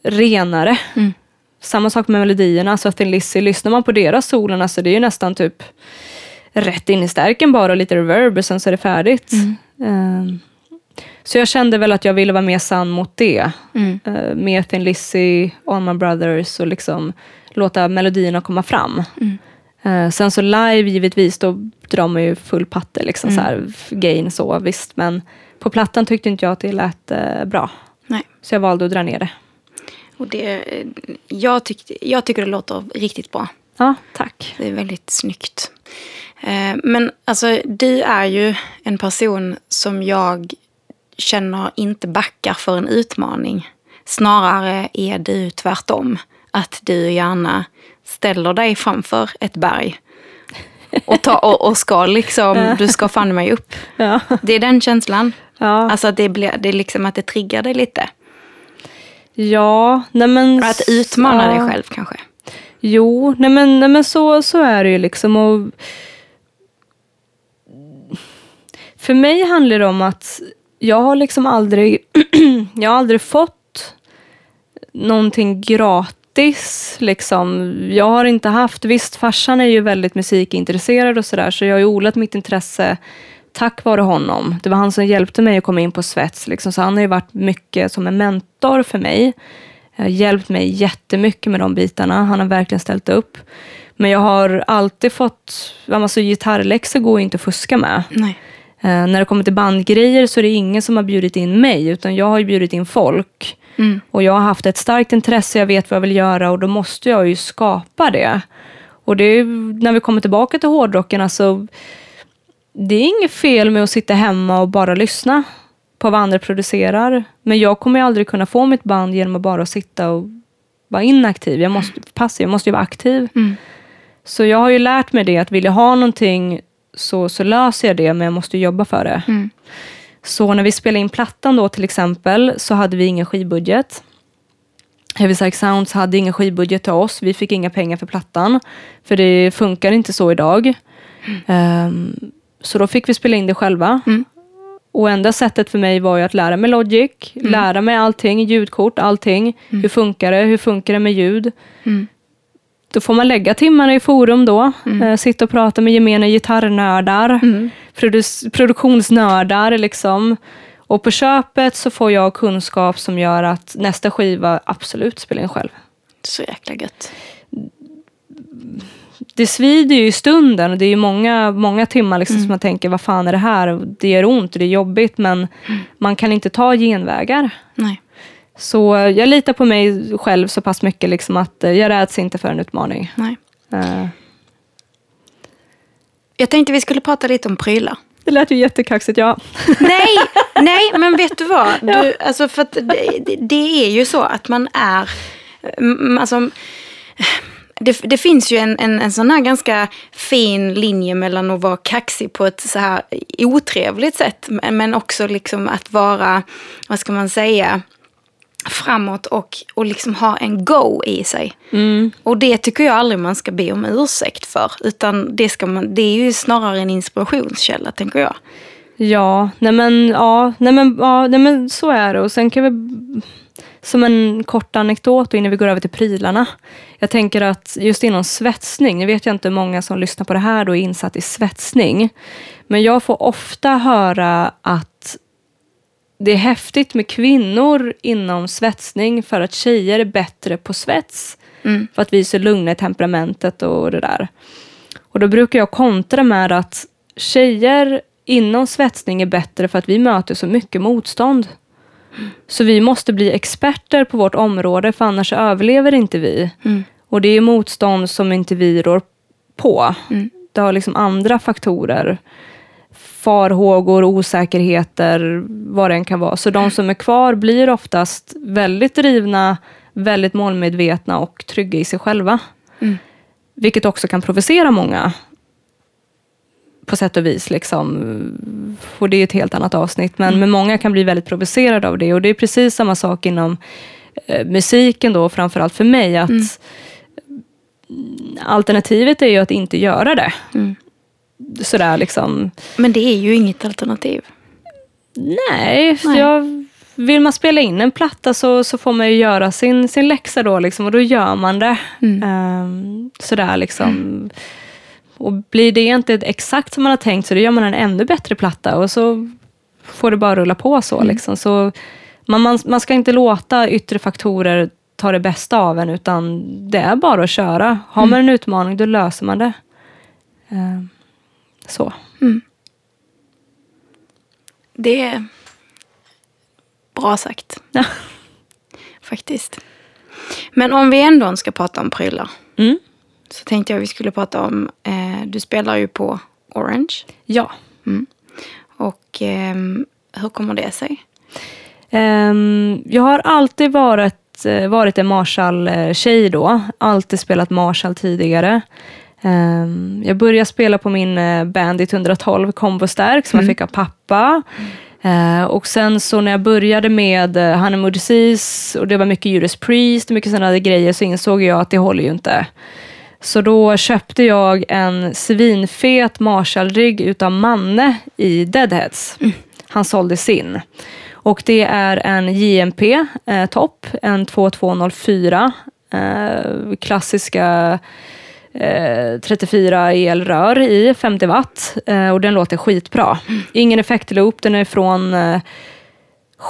renare. Mm. Samma sak med melodierna, så Thin Lizzy, lyssnar man på deras solen, alltså det är ju nästan typ rätt in i stärken bara och lite reverb och sen så är det färdigt. Um, så jag kände väl att jag ville vara mer sann mot det. Mm. Uh, med Thin Lizzy, Allman Brothers och liksom låta melodierna komma fram. Mm. Uh, sen så live givetvis, då drar man ju full patte, liksom så här, gain så visst. Men på plattan tyckte inte jag att det lät uh, bra. Nej. Så jag valde att dra ner det. Och det, jag, tyckte, jag tycker det låter riktigt bra. Ja, tack. Det är väldigt snyggt. Eh, Men alltså, du är ju en person som jag känner inte backar för en utmaning. Snarare är du tvärtom. Att du gärna ställer dig framför ett berg. Och, ta, och, och ska liksom, du ska fan mig upp. Ja. Det är den känslan. Ja, Alltså att det, blir, det är liksom att det triggar dig lite. ja nej men... Att utmana ja. dig själv kanske. Jo, nej men, nej men så, så är det ju liksom. Och för mig handlar det om att jag har liksom aldrig, jag har aldrig fått någonting gratis. Liksom. Jag har inte haft, visst farsan är ju väldigt musikintresserad och sådär, så jag har ju odlat mitt intresse tack vare honom. Det var han som hjälpte mig att komma in på svets, liksom. så han har ju varit mycket som en mentor för mig. Har hjälpt mig jättemycket med de bitarna. Han har verkligen ställt upp. Men jag har alltid fått, alltså gitarrläxor går ju inte att fuska med. Nej. Eh, när det kommer till bandgrejer så är det ingen som har bjudit in mig, utan jag har ju bjudit in folk. Mm. Och jag har haft ett starkt intresse, jag vet vad jag vill göra och då måste jag ju skapa det. Och det är, när vi kommer tillbaka till hårdrocken, alltså, det är inget fel med att sitta hemma och bara lyssna på vad andra producerar. Men jag kommer ju aldrig kunna få mitt band genom att bara sitta och vara inaktiv. Jag måste, passiv, jag måste ju vara aktiv. Mm. Så jag har ju lärt mig det, att vill jag ha någonting så, så löser jag det, men jag måste jobba för det. Mm. Så när vi spelade in plattan då till exempel, så hade vi ingen skivbudget. Heavy Psych Sounds hade ingen skivbudget till oss. Vi fick inga pengar för plattan. För det funkar inte så idag. Ehm, så då fick vi spela in det själva. Mm. Och enda sättet för mig var ju att lära mig Logic, lära mig allting, ljudkort, allting. Hur funkar det? Hur funkar det med ljud? Mm. Då får man lägga timmarna i forum då. Eh, sitta och prata med gemene gitarrnördar, Mm. produ- produktionsnördar liksom. Och på köpet så får jag kunskap som gör att nästa skiva absolut spelar in själv. Så jäkla gött. Det svider ju i stunden och det är ju många, många timmar liksom som man tänker, vad fan är det här? Det gör ont och det är jobbigt men man kan inte ta genvägar. Nej. Så eh, jag litar på mig själv så pass mycket liksom att eh, jag räds inte för en utmaning. Nej. Eh, Jag tänkte vi skulle prata lite om prylar. Det lät ju jättekaxigt, ja. Nej, nej, men vet du vad? Du, alltså för det, det- är ju så att man är... Alltså, det, det finns ju en, en, en sån här ganska fin linje mellan att vara kaxig på ett så här otrevligt sätt, men också liksom att vara, vad ska man säga, framåt och, och liksom ha en go i sig. Mm. Och det tycker jag aldrig man ska be om ursäkt för. Utan det, ska man, det är ju snarare en inspirationskälla, tänker jag. Ja, nej men, ja, nej men, ja, nej men så är det. Och sen kan vi, som en kort anekdot innan vi går över till prylarna. Jag tänker att just inom svetsning, nu vet jag inte hur många som lyssnar på det här då är insatt i svetsning. Men jag får ofta höra att det är häftigt med kvinnor inom svetsning för att tjejer är bättre på svets. Mm. För att vi är så lugna i temperamentet och det där. Och då brukar jag kontra med att tjejer inom svetsning är bättre för att vi möter så mycket motstånd. Så vi måste bli experter på vårt område för annars överlever inte vi. Mm. Och det är motstånd som inte vi rår på. Mm. Det har liksom andra faktorer. Farhågor, osäkerheter, vad det än kan vara. Så de som är kvar blir oftast väldigt drivna, väldigt målmedvetna och trygga i sig själva. Mm. Vilket också kan provocera många på sätt och vis. Liksom. Och det är ett helt annat avsnitt. Men, mm. men många kan bli väldigt provocerade av det. Och det är precis samma sak inom eh, musiken då, framförallt för mig. att mm. Alternativet är ju att inte göra det. Mm. Sådär liksom. Men det är ju inget alternativ. Nej, Nej. Jag, vill man spela in en platta så, så får man ju göra sin, sin läxa då liksom, och då gör man det. Mm. Um, sådär liksom. Mm. Och blir det inte exakt som man har tänkt så då gör man en ännu bättre platta och så får det bara rulla på så. Mm. Liksom. så man, man, man ska inte låta yttre faktorer ta det bästa av en, utan det är bara att köra. Har man mm. en utmaning, då löser man det. Uh, så. Mm. Det är bra sagt. Ja. Faktiskt. Men om vi ändå ska prata om prylar. Mm. Så tänkte jag vi skulle prata om, eh, du spelar ju på Orange. Ja. Mm. Och eh, hur kommer det sig? Um, jag har alltid varit, eh, varit en Marshall-tjej då. Alltid spelat Marshall tidigare. Um, jag började spela på min uh, Bandit 112 Combo Stark som mm. jag fick av pappa. Uh, och sen så när jag började med uh, Honeymoon Disease och det var mycket Judas Priest och mycket sådana grejer så insåg jag att det håller ju inte. Så då köpte jag en svinfet Marshall-rygg utav Manne i Deadheads. Mm. Han sålde sin. Och det är en JMP eh, en 2204. Eh, klassiska eh, 34 elrör i 50 watt eh, och den låter skitbra. Ingen effektloop, den är från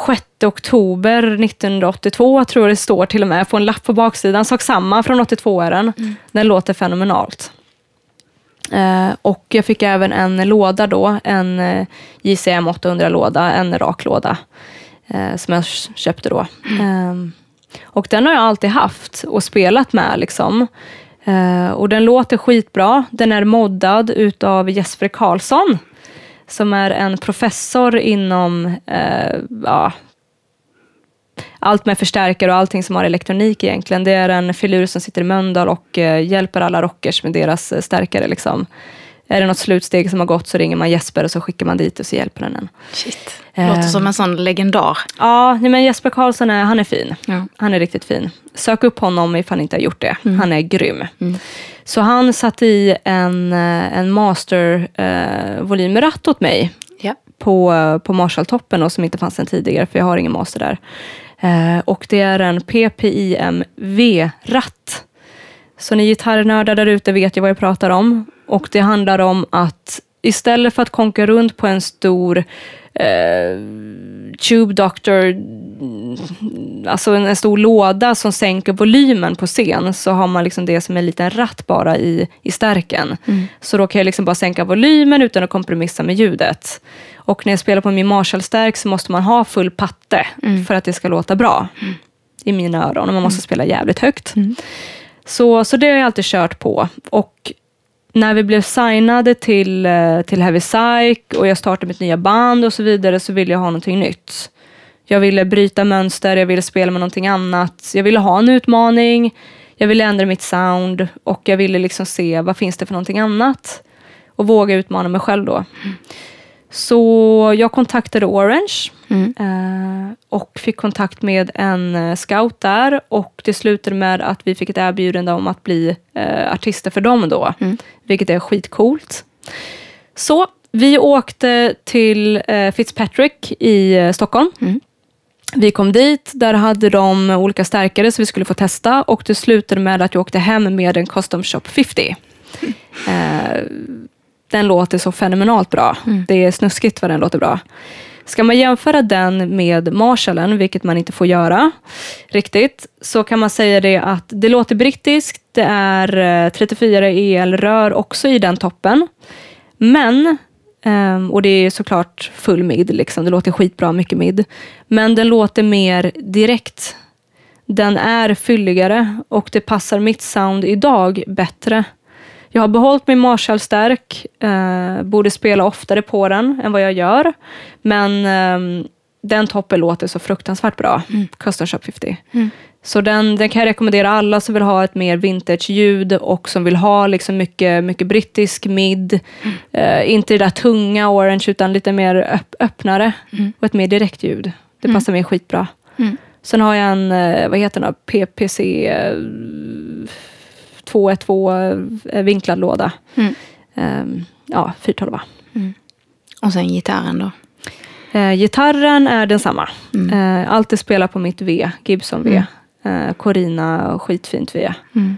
6 eh, oktober 1982, tror jag det står till och med, på en lapp på baksidan. Sak samma från 82 är den. Mm. Den låter fenomenalt. Eh, och jag fick även en låda då, en eh, JCM 800-låda, en rak låda, eh, som jag köpte då. Mm. Ehm, och den har jag alltid haft och spelat med. Liksom. Uh, och den låter skitbra. Den är moddad utav Jesper Karlsson, som är en professor inom uh, ja, allt med förstärkare och allting som har elektronik egentligen. Det är en filur som sitter i Mölndal och uh, hjälper alla rockers med deras stärkare. Liksom. Är det något slutsteg som har gått så ringer man Jesper och så skickar man dit och så hjälper den en. Shit. Låter som en sån legendar. Ja, men Jesper Karlsson är, han är fin. Ja. Han är riktigt fin. Sök upp honom ifall ni inte har gjort det. Mm. Han är grym. Mm. Så han satte i en, eh, en master eh, åt mig ja. på, på Marshall-toppen som inte fanns sedan tidigare, för jag har ingen master där. Eh, och det är en PPIM V-ratt. Så ni gitarrnördar där ute vet ju vad jag pratar om. Och det handlar om att istället för att konka runt på en stor eh, Tube Doctor, alltså en, en, stor låda som sänker volymen på scen, så har man liksom det som en liten ratt bara i, i stärken. Mm. Så då kan jag liksom bara sänka volymen utan att kompromissa med ljudet. Och när jag spelar på min Marshall-stärk så måste man ha full patte mm. för att det ska låta bra mm. i mina öron. Och man måste mm. spela jävligt högt. Mm. Så, så det har jag alltid kört på. Och när vi blev signade till, eh, till Heavy Psych och jag startade mitt nya band och så vidare så ville jag ha någonting nytt. Jag ville bryta mönster, jag ville spela med någonting annat. Jag ville ha en utmaning, jag ville ändra mitt sound och jag ville liksom se vad finns det för någonting annat. Och våga utmana mig själv då. Så jag kontaktade Orange mm. eh, och fick kontakt med en eh, scout där och det slutade med att vi fick ett erbjudande om att bli eh, artister för dem då, mm. vilket är skitcoolt. Så vi åkte till eh, Fitzpatrick i Stockholm. Mm. Vi kom dit, där hade de olika stärkare så vi skulle få testa och det slutade med att jag åkte hem med en Custom Shop 50. Mm den låter så fenomenalt bra. Mm. Det är snuskigt vad den låter bra. Ska man jämföra den med Marshallen, vilket man inte får göra riktigt, så kan man säga det att det låter brittiskt, det är 34 eh, elrör också i den toppen. Men, ehm, och det är såklart full mid, liksom. det låter skitbra, mycket mid. Men den låter mer direkt. Den är fylligare och det passar mitt sound idag bättre jag har behållit min Marshall-stärk, eh, borde spela oftare på den än vad jag gör. Men eh, den toppen låter så fruktansvärt bra, mm. Custom Shop 50. Mm. Så den, den kan jag rekommendera alla som vill ha ett mer vintage-ljud och som vill ha liksom mycket, mycket brittisk mid. Eh, inte det där tunga orange utan lite mer öpp, öppnare och ett mer direkt ljud. Det passar mig skitbra. Mm. Sen har jag en, eh, vad heter den? PPC eh, 212 eh, vinklad låda. Mm. Eh, ja, 412. Och sen gitarren då. Eh, gitarren är densamma. Mm. Eh, alltid spelar på mitt V, Gibson V. Eh, Corina, skitfint V. Mm.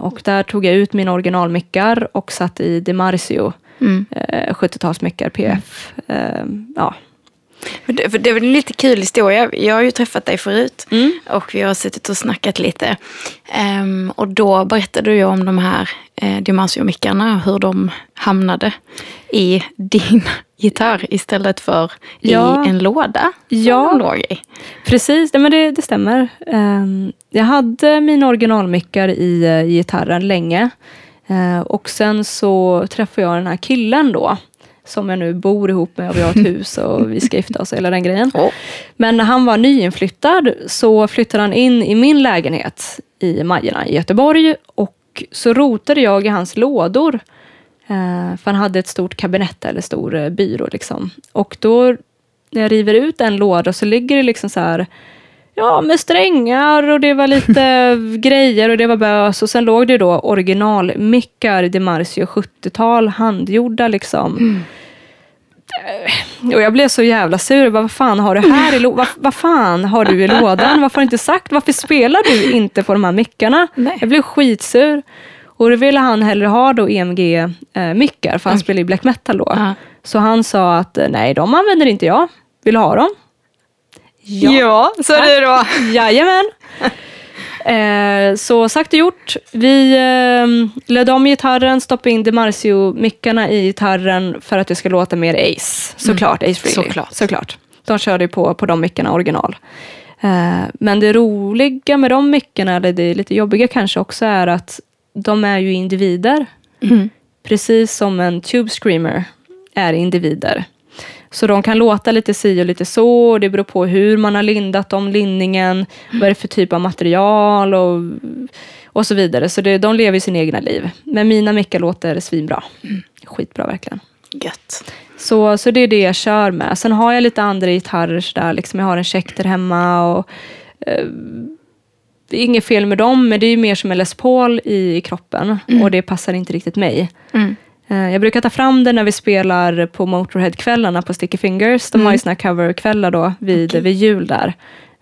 Och där tog jag ut mina originalmickar och satt i DiMarzio Mm. eh, 70-talsmickar PF. Eh, ja. För det, är en lite kul historia. Jag har ju träffat dig förut Mm. och vi har suttit och snackat lite. Ehm, och då berättade du ju om de här eh, Dimansio-mickarna, hur de hamnade i din gitarr istället för Ja. i en låda Ja. låg i. Precis, nej, men det, det stämmer. Ehm, jag hade mina originalmickar i, eh, i gitarren länge. Eh, och sen så träffade jag den här killen då. Som jag nu bor ihop med och vi har ett hus och vi ska gifta oss och hela den grejen. Åh. Men när han var nyinflyttad så flyttade han in i min lägenhet i Majerna i Göteborg. Och så rotade jag i hans lådor. Eh, för han hade ett stort kabinett eller stor eh, byrå. Liksom. Och då när jag river ut en låda så ligger det liksom så här Ja, med strängar och det var lite grejer och det var bös. Och sen låg det då originalmickar DiMarzio 70-tal, handgjorda liksom. Eh, Och jag blev så jävla sur. Vad fan har du här i lådan? Vad, vad fan har du i lådan? Varför har du inte sagt? Varför spelar du inte på de här mickarna? Nej. Jag blev skitsur. Och då ville han hellre ha då EMG-mickar, för han spelar ju black metal då. Ja. Så han sa att eh, nej, de använder inte jag. Vill du ha dem? Så är det då. Jajamän. Eh, så sagt och gjort. Vi eh, ledde om gitarren, stoppade in DiMarzio-mickarna i gitarren för att det ska låta mer Ace. Såklart, Ace Frehley. Såklart. Såklart. De körde på, på de mickarna original. Eh, men det roliga med de mickarna, eller det lite jobbiga kanske också, är att de är ju individer. Mm. Precis som en Tube Screamer är individer. Så de kan låta lite si och lite så. och Det beror på hur man har lindat om linningen. Vad är det för typ av material och, och så vidare. Så det, de lever sin egna liv. Men mina mickar låter svinbra. Skitbra verkligen. Gött. Så, så det är det jag kör med. Sen har jag lite andra gitarrer sådär. Liksom jag har en Schecter hemma. Och, eh, det är inget fel med dem, men det är mer som en Les Paul i, i kroppen. Och det passar inte riktigt mig. Mm. Eh, Jag brukar ta fram den när vi spelar på Motorhead-kvällarna på Sticky Fingers. De har ju såna här coverkvällar då vid, vid jul där.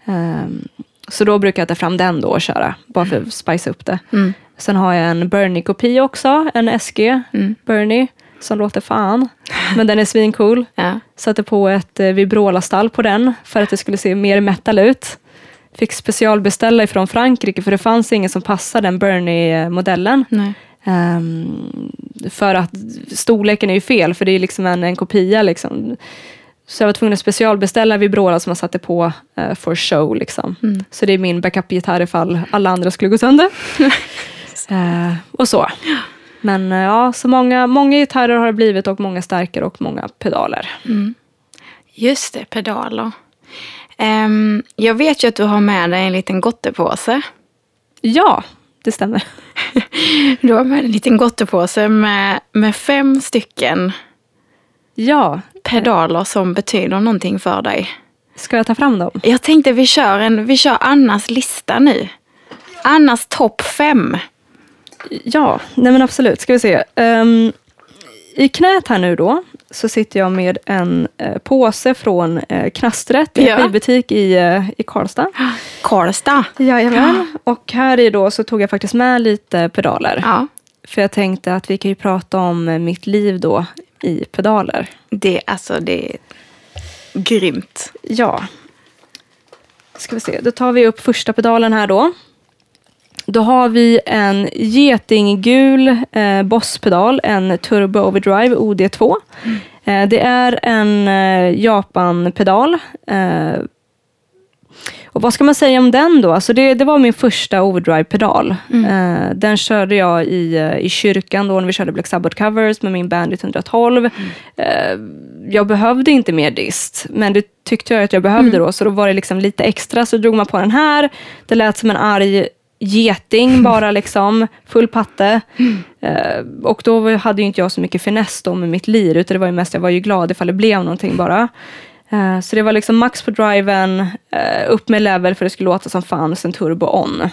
Ehm, så då brukar jag ta fram den då och köra, bara för att spice upp det. Mm. Sen har jag en Bernie-kopia också, en SG Mm. Bernie, som låter fan. Men den är svincool. Ja. Satte på ett eh, Vibrola-stall på den för att det skulle se mer metal ut. Fick specialbeställa ifrån Frankrike för det fanns ingen som passade den Bernie-modellen. Ehm, för att storleken är ju fel, för det är liksom en, en kopia. Liksom. Så jag var tvungen att specialbeställa Vibrola som jag satte på uh, for show. Liksom. Mm. Så det är min backup-gitarr ifall alla andra skulle gå sönder. Eh, och så. Men eh, ja, så många, många gitarrer har det blivit och många stärkare och många pedaler. Just det, pedaler. Ehm, jag vet ju att du har med dig en liten gottepåse. Ja, det stämmer. Du har med en liten gottepåse med, med fem stycken Ja, pedaler som betyder någonting för dig. ska jag ta fram dem? Jag tänkte vi kör, en, vi kör Annas lista nu. Annas topp fem. Ja, nej men absolut. Ska vi se. Ehm, I knät här nu då så sitter jag med en eh, påse från uh, Knastret, en Ja. skivbutik i, eh, i Karlstad. Karlstad. Jajamän. Och här i då så tog jag faktiskt med lite pedaler. Ja, För jag tänkte att vi kan ju prata om eh, mitt liv då i pedaler. det, alltså, det är grymt. Ja. Ska vi se, då tar vi upp första pedalen här då. Då har vi en getinggul eh, Boss-pedal, en Turbo Overdrive OD2. Eh, det är en eh, Japan-pedal. Eh, Och vad ska man säga om den då? Alltså det, det var min första overdrive-pedal. Eh, den körde jag i, eh, i kyrkan då när vi körde Black Sabbath-covers med min Bandit 112. Eh, jag behövde inte mer dist, men det tyckte jag att jag behövde då, så då var det liksom lite extra, så drog man på den här. Det lät som en arg geting bara liksom, full patte. Eh, och då hade ju inte jag så mycket finess då med mitt lir, utan det var ju mest, jag var ju glad ifall det blev någonting bara. Eh, så det var liksom max på driven, eh, upp med level för det skulle låta som fan, sen turbo on.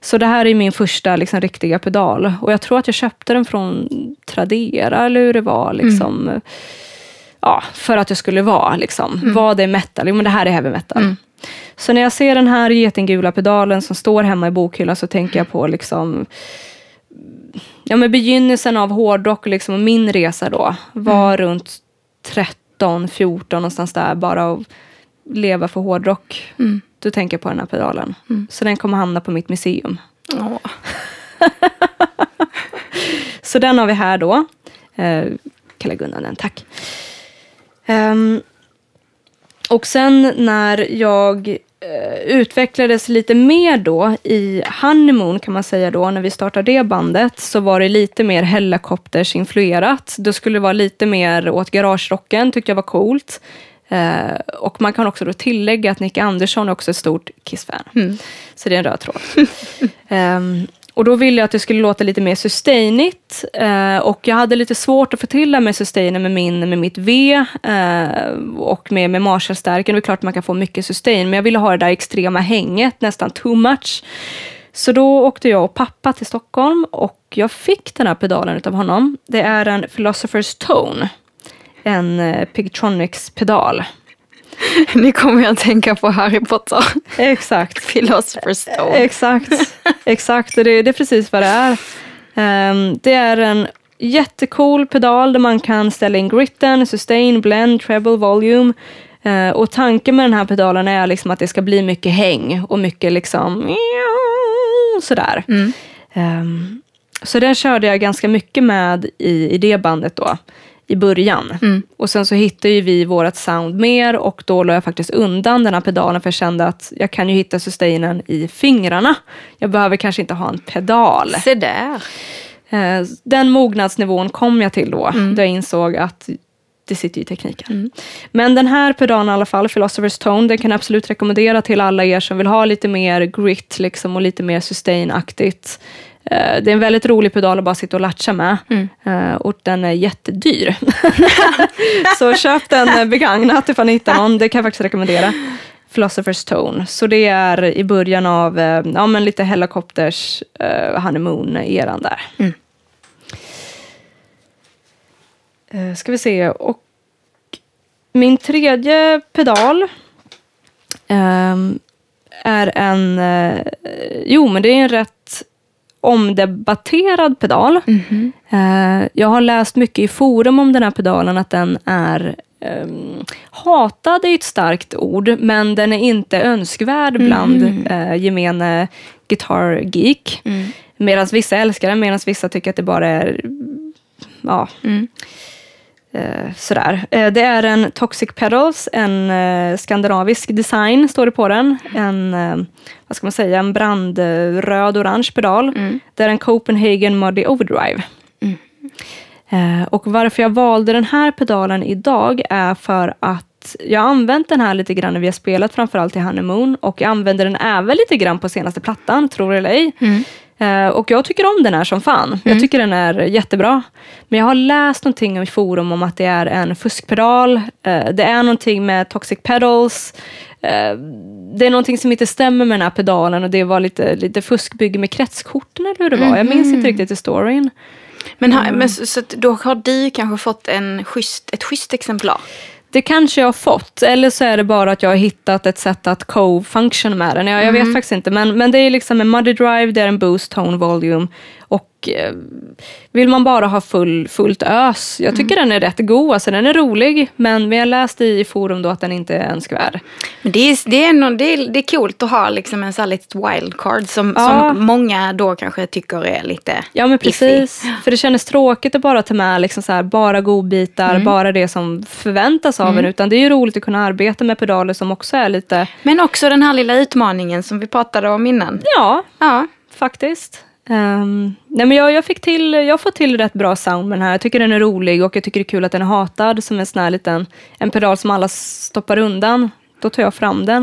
Så det här är min första liksom, riktiga pedal. Och jag tror att jag köpte den från Tradera eller hur det var. Liksom. Ja, för att det skulle vara. Liksom. Vad är metal? Jo, men det här är heavy metal. Så när jag ser den här getinggula pedalen som står hemma i bokhyllan så tänker jag på liksom, ja, men begynnelsen av hårdrock liksom, och min resa då var runt 13, 14 någonstans där. Bara att leva för hårdrock. Då tänker jag på den här pedalen. Så den kommer hamna på mitt museum. Åh. Så den har vi här då. Eh, kan lägga undan den, tack. Ehm, och sen när jag eh, utvecklades lite mer då i Honeymoon kan man säga då, när vi startade det bandet, så var det lite mer Hellacopters-influerat. Då skulle det vara lite mer åt garagerocken, tyckte jag var coolt. Eh, och man kan också då tillägga att Nick Andersson är också ett stort Kiss-fan. Så det är en röd tråd. Ehm, och då ville jag att det skulle låta lite mer sustainigt. Eh, och jag hade lite svårt att få till det med sustainen med, min, med mitt V eh, och med, med Marshallstärken. Det är klart att man kan få mycket sustain, men jag ville ha det där extrema hänget, nästan too much. Så då åkte jag och pappa till Stockholm och jag fick den här pedalen av honom. Det är en Philosopher's Tone. En eh, Pigtronics-pedal. Nu kommer jag att tänka på Harry Potter. Exakt. Philosopher's Stone. Exakt, exakt. Och det, det är precis vad det är. Ehm, det är en jättecool pedal där man kan ställa in gritten, sustain, blend, treble, volume. Eh, och tanken med den här pedalen är liksom att det ska bli mycket häng och mycket liksom sådär. Ehm, så den körde jag ganska mycket med i, i det bandet då i början. Och sen så hittade ju vi vårt sound mer och då la jag faktiskt undan den här pedalen för jag kände att jag kan ju hitta sustainen i fingrarna. Jag behöver kanske inte ha en pedal. Se där. Eh, Den mognadsnivån kom jag till då, då jag insåg att det sitter i tekniken. Men den här pedalen i alla fall, Philosopher's Tone, den kan jag absolut rekommendera till alla er som vill ha lite mer grit liksom, och lite mer sustain-aktigt. Eh, Det är en väldigt rolig pedal att bara sitta och latcha med. Eh, Och den är jättedyr. Så köp den eh, begagnat ifall ni hittar någon. Det kan jag faktiskt rekommendera. Philosopher's Tone. Så det är i början av ja, men lite Hellacopters uh, Honeymoon-eran där. Eh, ska vi se. Och min tredje pedal ehm, är en... eh, jo, men det är en rätt omdebatterad pedal. Eh, jag har läst mycket i forum om den här pedalen, att den är um, hatad är ett starkt ord, men den är inte önskvärd bland eh, gemene guitar geek. Medan vissa älskar den, medan vissa tycker att det bara är ja, eh, sådär. Eh, det är en Toxic Pedals, en eh, skandinavisk design står det på den. En, eh, vad ska man säga, en brandröd-orange pedal. Det är en Copenhagen Muddy Overdrive. Eh, och varför jag valde den här pedalen idag är för att jag har använt den här lite grann när vi har spelat, framförallt i Honeymoon. Och jag använder den även lite grann på senaste plattan, tror det eller ej. Eh, och jag tycker om den här som fan. Jag tycker den är jättebra. Men jag har läst någonting i forum om att det är en fuskpedal. Eh, det är någonting med toxic pedals. Eh, det är någonting som inte stämmer med den här pedalen och det var lite, lite fuskbygge med kretskorten eller hur det var. Jag minns inte riktigt i storyn. Men, har, men så, så då har du kanske fått en schysst, ett schysst exemplar? Det kanske jag har fått, eller så är det bara att jag har hittat ett sätt att co-function med den. Jag, jag vet faktiskt inte, men, men det är liksom en muddy drive, det är en boost, tone, volume Och eh, vill man bara ha full, fullt ös, jag tycker Mm. den är rätt god, alltså den är rolig, men vi har läst i forum då att den inte är önskvärd. Men det är, det, är ändå, det, är, det är coolt att ha liksom en sån litet wildcard som, Ja. som många då kanske tycker är lite Ja men iffy. precis, för det kändes tråkigt att bara ta med liksom så här, bara godbitar, Mm. bara det som förväntas av en, utan det är ju roligt att kunna arbeta med pedaler som också är lite, Men också den här lilla utmaningen som vi pratade om innan. ja, Ja, faktiskt. Ehm, nej men jag, jag, fick till, jag har fått till rätt bra sound med den här. Jag tycker den är rolig och jag tycker det är kul att den är hatad som en sån här liten en pedal som alla stoppar undan. Då tar jag fram den.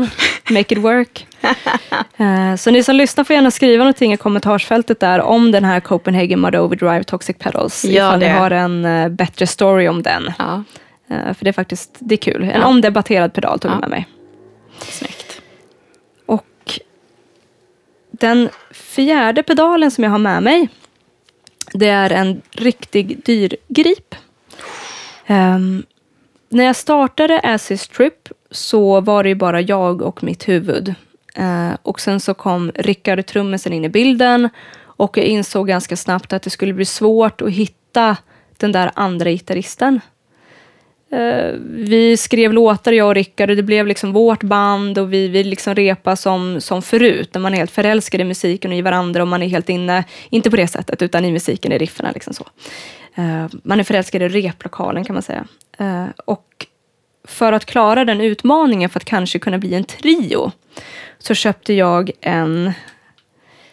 Make it work. Eh, så ni som lyssnar får gärna skriva någonting i kommentarsfältet där om den här Copenhagen Mud Overdrive Toxic Pedals. Gör ifall ni det. har en eh, bättre story om den. ja. Eh, för det är faktiskt det är kul. En Ja. omdebatterad pedal tog jag Ja. med mig. snyggt. Och den fjärde pedalen som jag har med mig, det är en riktig dyrgrip. Um, när jag startade Assis Trip så var det ju bara jag och mitt huvud. Uh, och sen så kom Rickard trummisen in i bilden och jag insåg ganska snabbt att det skulle bli svårt att hitta den där andra gitarristen. Eh, vi skrev låtar, jag och Rickard, och det blev liksom vårt band och vi, vi liksom repa som, som förut, när man är helt förälskad i musiken och i varandra och man är helt inne, inte på det sättet, utan i musiken, i rifferna. Liksom så. Eh, man är förälskad i replokalen kan man säga. Eh, och för att klara den utmaningen, för att kanske kunna bli en trio, så köpte jag en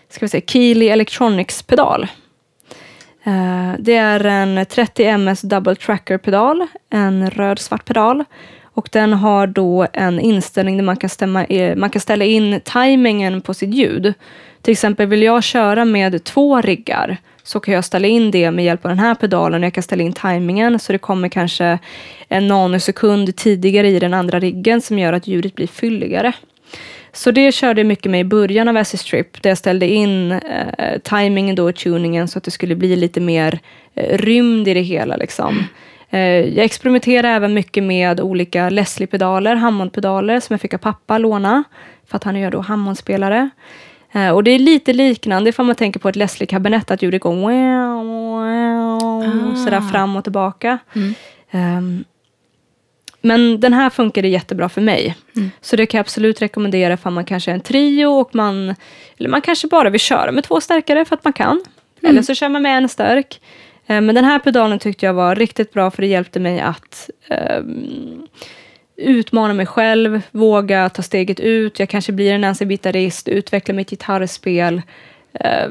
ska vi säga, Keely Electronics-pedal. Eh, det är en 30 ms double tracker-pedal, en röd-svart pedal. Och den har då en inställning där man kan, stämma, man kan ställa in tajmingen på sitt ljud. Till exempel vill jag köra med två riggar så kan jag ställa in det med hjälp av den här pedalen. Jag kan ställa in tajmingen så det kommer kanske en nanosekund tidigare i den andra riggen som gör att ljudet blir fylligare. Så det körde jag mycket med i början av Acid Strip, där jag ställde in eh, timingen då, tuningen, så att det skulle bli lite mer eh, rymd i det hela. Liksom. Eh, jag experimenterade även mycket med olika Leslie-pedaler, Hammond-pedaler, som jag fick av pappa låna, för att han är ju då Hammond-spelare. Eh, och det är lite liknande ifall man tänker på ett Leslie-kabinett, att ljudet går wow, wow, sådär fram och tillbaka. Ehm, men den här funkade jättebra för mig. Så det kan jag absolut rekommendera för man kanske är en trio och man, eller man kanske bara vill köra med två stärkare för att man kan. Eller så kör man med en stark. Eh, Men den här pedalen tyckte jag var riktigt bra för det hjälpte mig att ehm, utmana mig själv, våga ta steget ut. Jag kanske blir en ensam gitarrist, utveckla mitt gitarrspel. Eh,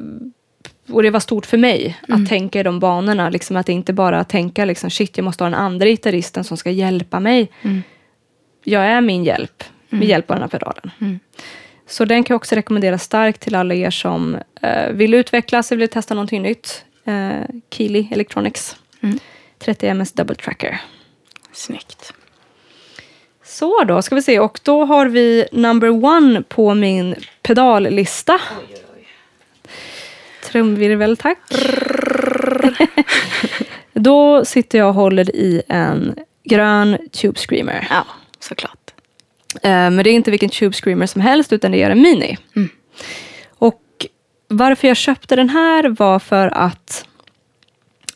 och det var stort för mig att tänka i de banorna. Liksom att inte bara tänka liksom, shit, jag måste ha den andra gitarristen som ska hjälpa mig. Jag är min hjälp med hjälp av den här pedalen. Så den kan jag också rekommendera starkt till alla er som eh, vill utvecklas eller vill testa någonting nytt. Uh, Keeley Electronics. 30 ms double tracker. Snyggt. Så då ska vi se och då har vi number one på min pedallista. Trumvirvel tack. då sitter jag och håller i en grön Tube Screamer. Ja, såklart. Eh, Men det är inte vilken Tube Screamer som helst utan det är en Mini. Och varför jag köpte den här var för att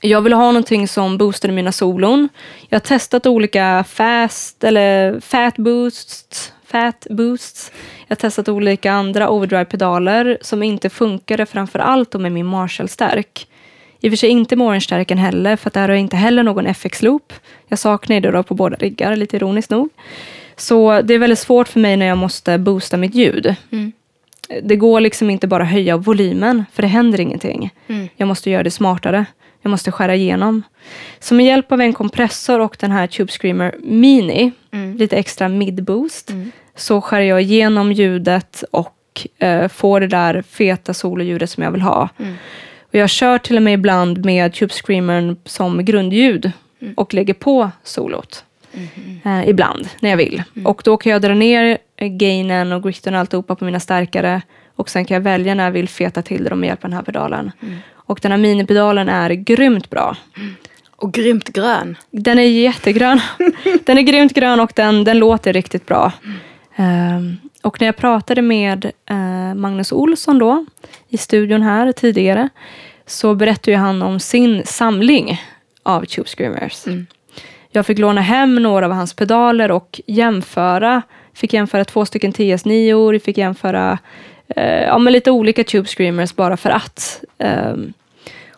jag ville ha någonting som boostade mina solon. Jag har testat olika fast eller fat boosts, fat boosts. Jag har testat olika andra overdrive-pedaler som inte funkade framför allt då med min Marshall-stärk. I och för sig inte med Orange-stärken heller, för att där har jag inte heller någon FX-loop. Jag saknar det då på båda riggar, lite ironiskt nog. Så det är väldigt svårt för mig när jag måste boosta mitt ljud. Det går liksom inte bara höja volymen, för det händer ingenting. Jag måste göra det smartare. Jag måste skära igenom. Så med hjälp av en kompressor och den här Tube Screamer Mini, lite extra mid-boost, så skär jag igenom ljudet och eh, får det där feta sololjudet som jag vill ha. Och jag kör till och med ibland med Tube Screamern som grundljud och lägger på solot. Eh, ibland, när jag vill. Och då kan jag dra ner eh, gainen och gritten och alltihopa på mina stärkare. Och sen kan jag välja när jag vill feta till dem med hjälp av den här pedalen. Och den här minipedalen är grymt bra. Och grymt grön. Den är jättegrön. den är grymt grön och den, den låter riktigt bra. Ehm, och när jag pratade med eh, Magnus Olsson då, i studion här tidigare, så berättade han om sin samling av Tube Screamers. Mm. Jag fick låna hem några av hans pedaler och jämföra. Fick jämföra två stycken TS9, fick jämföra eh, ja, men lite olika Tube Screamers bara för att. Ehm,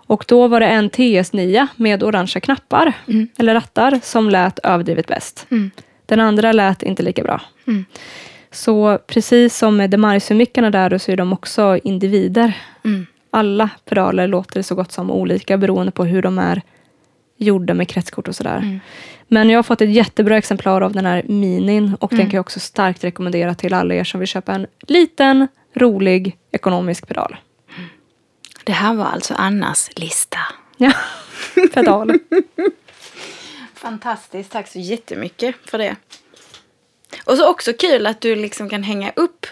och då var det en TS9 med orangea knappar, Mm. eller rattar, som lät överdrivet bäst. Mm. Den andra lät inte lika bra. Mm. Så precis som med Demarsio-mickarna där så är de också individer. Mm. Alla pedaler låter så gott som olika beroende på hur de är gjorda med kretskort och sådär. Mm. Men jag har fått ett jättebra exemplar av den här minin och Mm. den kan jag också starkt rekommendera till alla er som vill köpa en liten, rolig, ekonomisk pedal. Det här var alltså Annas lista. Ja, pedal. Fantastiskt, tack så jättemycket för det. Och så också kul att du liksom kan hänga upp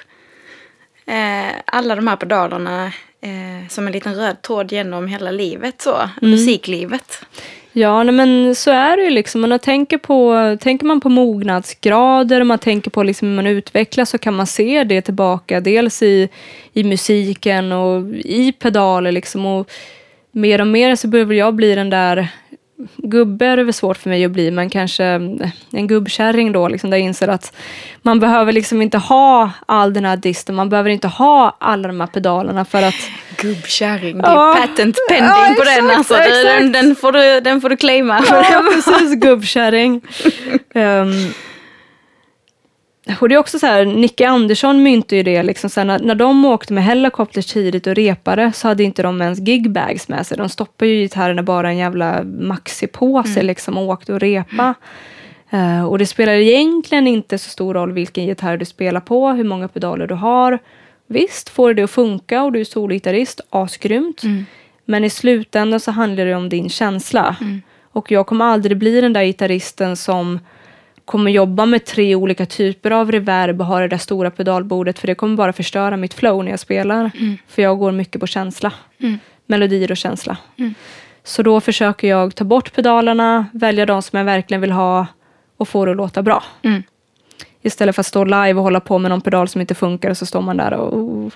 eh, alla de här pedalerna eh, som en liten röd tråd genom hela livet, så, musiklivet. Ja, nej, men så är det ju liksom. Man tänker, på, tänker man på mognadsgrader och man tänker på liksom hur man utvecklas så kan man se det tillbaka. Dels i, i musiken och i pedaler liksom. Och mer och mer så behöver jag bli den där Gubbe är det väl svårt för mig att bli, men kanske en gubbkärring då, liksom, där jag inser att man behöver liksom inte ha all den här disten, man behöver inte ha alla de här pedalerna för att Gubbkärring, det är Ja. patent pending Ja, på den alltså. Den, den, får du, den får du claima. Ja, precis. Gubbkärring. um, och det är också så här, Nicke Andersson myntade ju det, liksom så här, när, när de åkte med helikopters tidigt och repade så hade inte de ens gigbags med sig. De stoppade ju gitarrerna bara en jävla maxipåse liksom, och åkte och repa. Eh, och det spelar egentligen inte så stor roll vilken gitarr du spelar på, hur många pedaler du har. Visst, får det att funka och du är solgitarrist, asgrymt. Men i slutändan så handlar det om din känsla. Och jag kommer aldrig bli den där gitarristen som kommer jobba med tre olika typer av reverb och ha det där stora pedalbordet för det kommer bara förstöra mitt flow när jag spelar. För jag går mycket på känsla. Melodier och känsla. Så då försöker jag ta bort pedalerna, välja de som jag verkligen vill ha och få det att låta bra. Mm. Istället för att stå live och hålla på med någon pedal som inte funkar och så står man där och...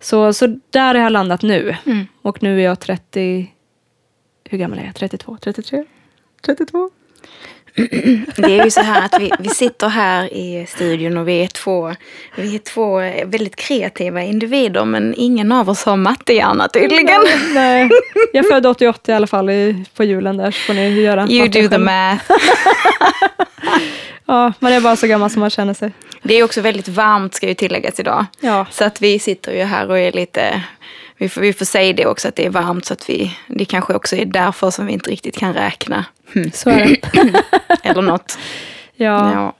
Så, så där har jag landat nu. Mm. Och nu är jag 30... Hur gammal är jag? 32? 33? 32? Det är ju så här att vi, vi sitter här i studion och vi är, två, vi är två väldigt kreativa individer men ingen av oss har mattehjärna tydligen. Nej, jag födde 88 i alla fall i, på julen där så får ni göra You do the math. Ja, man är bara så gammal som man känner sig. Det är också väldigt varmt ska ju tilläggas idag. Ja. Så att vi sitter ju här och är lite, vi får, vi får säga det också att det är varmt så att vi, det kanske också är därför som vi inte riktigt kan räkna. Hmm. Så är det. Eller något. Ja. Ja.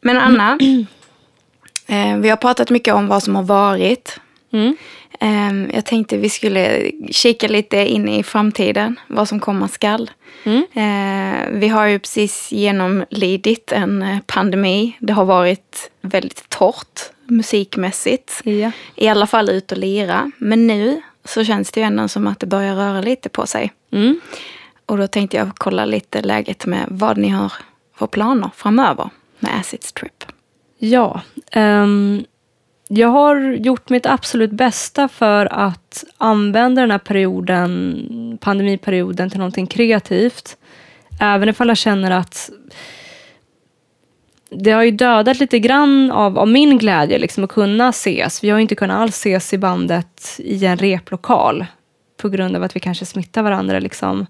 Men Anna, eh, vi har pratat mycket om vad som har varit. Mm. Eh, jag tänkte vi skulle kika lite in i framtiden, vad som komma skall. Mm. Eh, vi har ju precis genomlidit en eh, pandemi. Det har varit väldigt torrt musikmässigt. Ja. I alla fall ut och lira. Men nu så känns det ju ändå som att det börjar röra lite på sig. Mm. Och då tänkte jag kolla lite läget med vad ni har för planer framöver med Acids Trip. Ja. ehm, jag har gjort mitt absolut bästa för att använda den här perioden, pandemiperioden till någonting kreativt. Även ifall jag känner att det har ju dödat lite grann av, av min glädje liksom, att kunna ses. Vi har ju inte kunnat alls ses i bandet i en replokal på grund av att vi kanske smittar varandra. Liksom.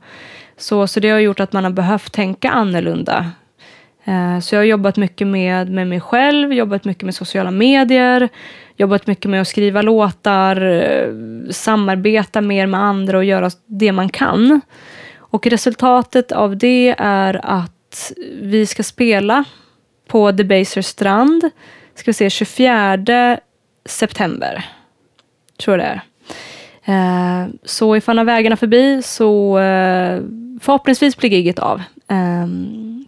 Så, så det har gjort att man har behövt tänka annorlunda. Eh, Så jag har jobbat mycket med, med mig själv, jobbat mycket med sociala medier, jobbat mycket med att skriva låtar, eh, samarbeta mer med andra och göra det man kan. Och resultatet av det är att vi ska spela på The Baser Strand, ska vi se, 24 september. Tror jag det är. Eh, Så ifall han har vägarna förbi så eh, förhoppningsvis blir giget av. Eh,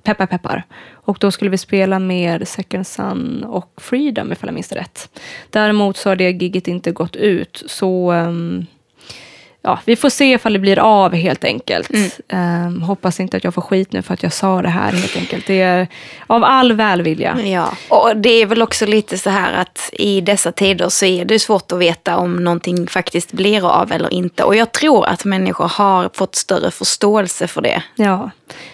Peppar peppar. Och då skulle vi spela med Second Sun och Freedom ifall jag minns det rätt. Däremot så har det giget inte gått ut så ehm, ja, vi får se ifall det blir av helt enkelt. Mm. hoppas inte att jag får skit nu för att jag sa det här helt enkelt. Det är av all välvilja. Ja, och det är väl också lite så här att i dessa tider så är det svårt att veta om någonting faktiskt blir av eller inte. Och jag tror att människor har fått större förståelse för det. Ja,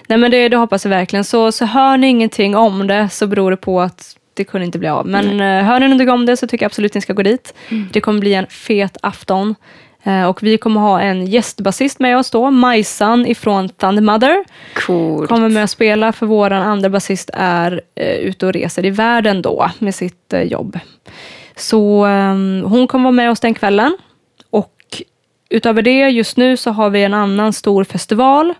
Nej, men det, det hoppas jag verkligen. Så, så hör ni ingenting om det så beror det på att det kunde inte bli av. Men mm. hör ni någonting om det så tycker jag absolut ni ska gå dit. Mm. Det kommer bli en fet afton. Eh, och vi kommer ha en gästbasist med oss då, Majsan ifrån Thundermother. Coolt. Kommer med att spela för vår andra basist är eh, ute och reser i världen då med sitt eh, jobb. Så eh, hon kommer vara med oss den kvällen. Och utöver det, just nu så har vi en annan stor festival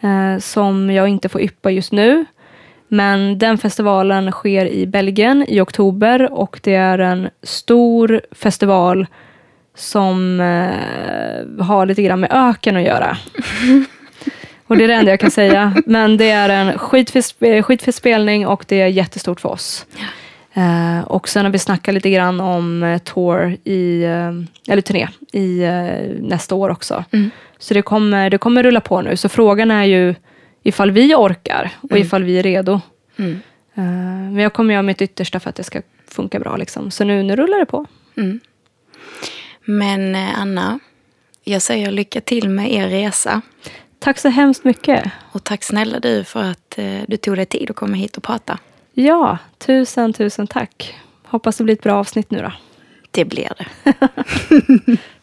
eh, som jag inte får yppa just nu. Men den festivalen sker i Belgien i oktober och det är en stor festival som eh, har lite grann med öken att göra. Och det är det enda jag kan säga. Men det är en skitfet spelning och det är jättestort för oss. Eh, och sen har vi snackat lite grann om eh, tour i, eh, eller turné i eh, nästa år också. Mm. Så det kommer, det kommer rulla på nu. Så frågan är ju ifall vi orkar och mm. ifall vi är redo. Mm. Uh, men jag kommer göra mitt yttersta för att det ska funka bra. Liksom. Så nu, nu rullar det på. Mm. Men eh, Anna, jag säger lycka till med er resa. Tack så hemskt mycket. Och tack snälla du för att uh, du tog dig tid att komma hit och prata. Ja, tusen tusen tack. Hoppas det blir ett bra avsnitt nu då. Det blir det.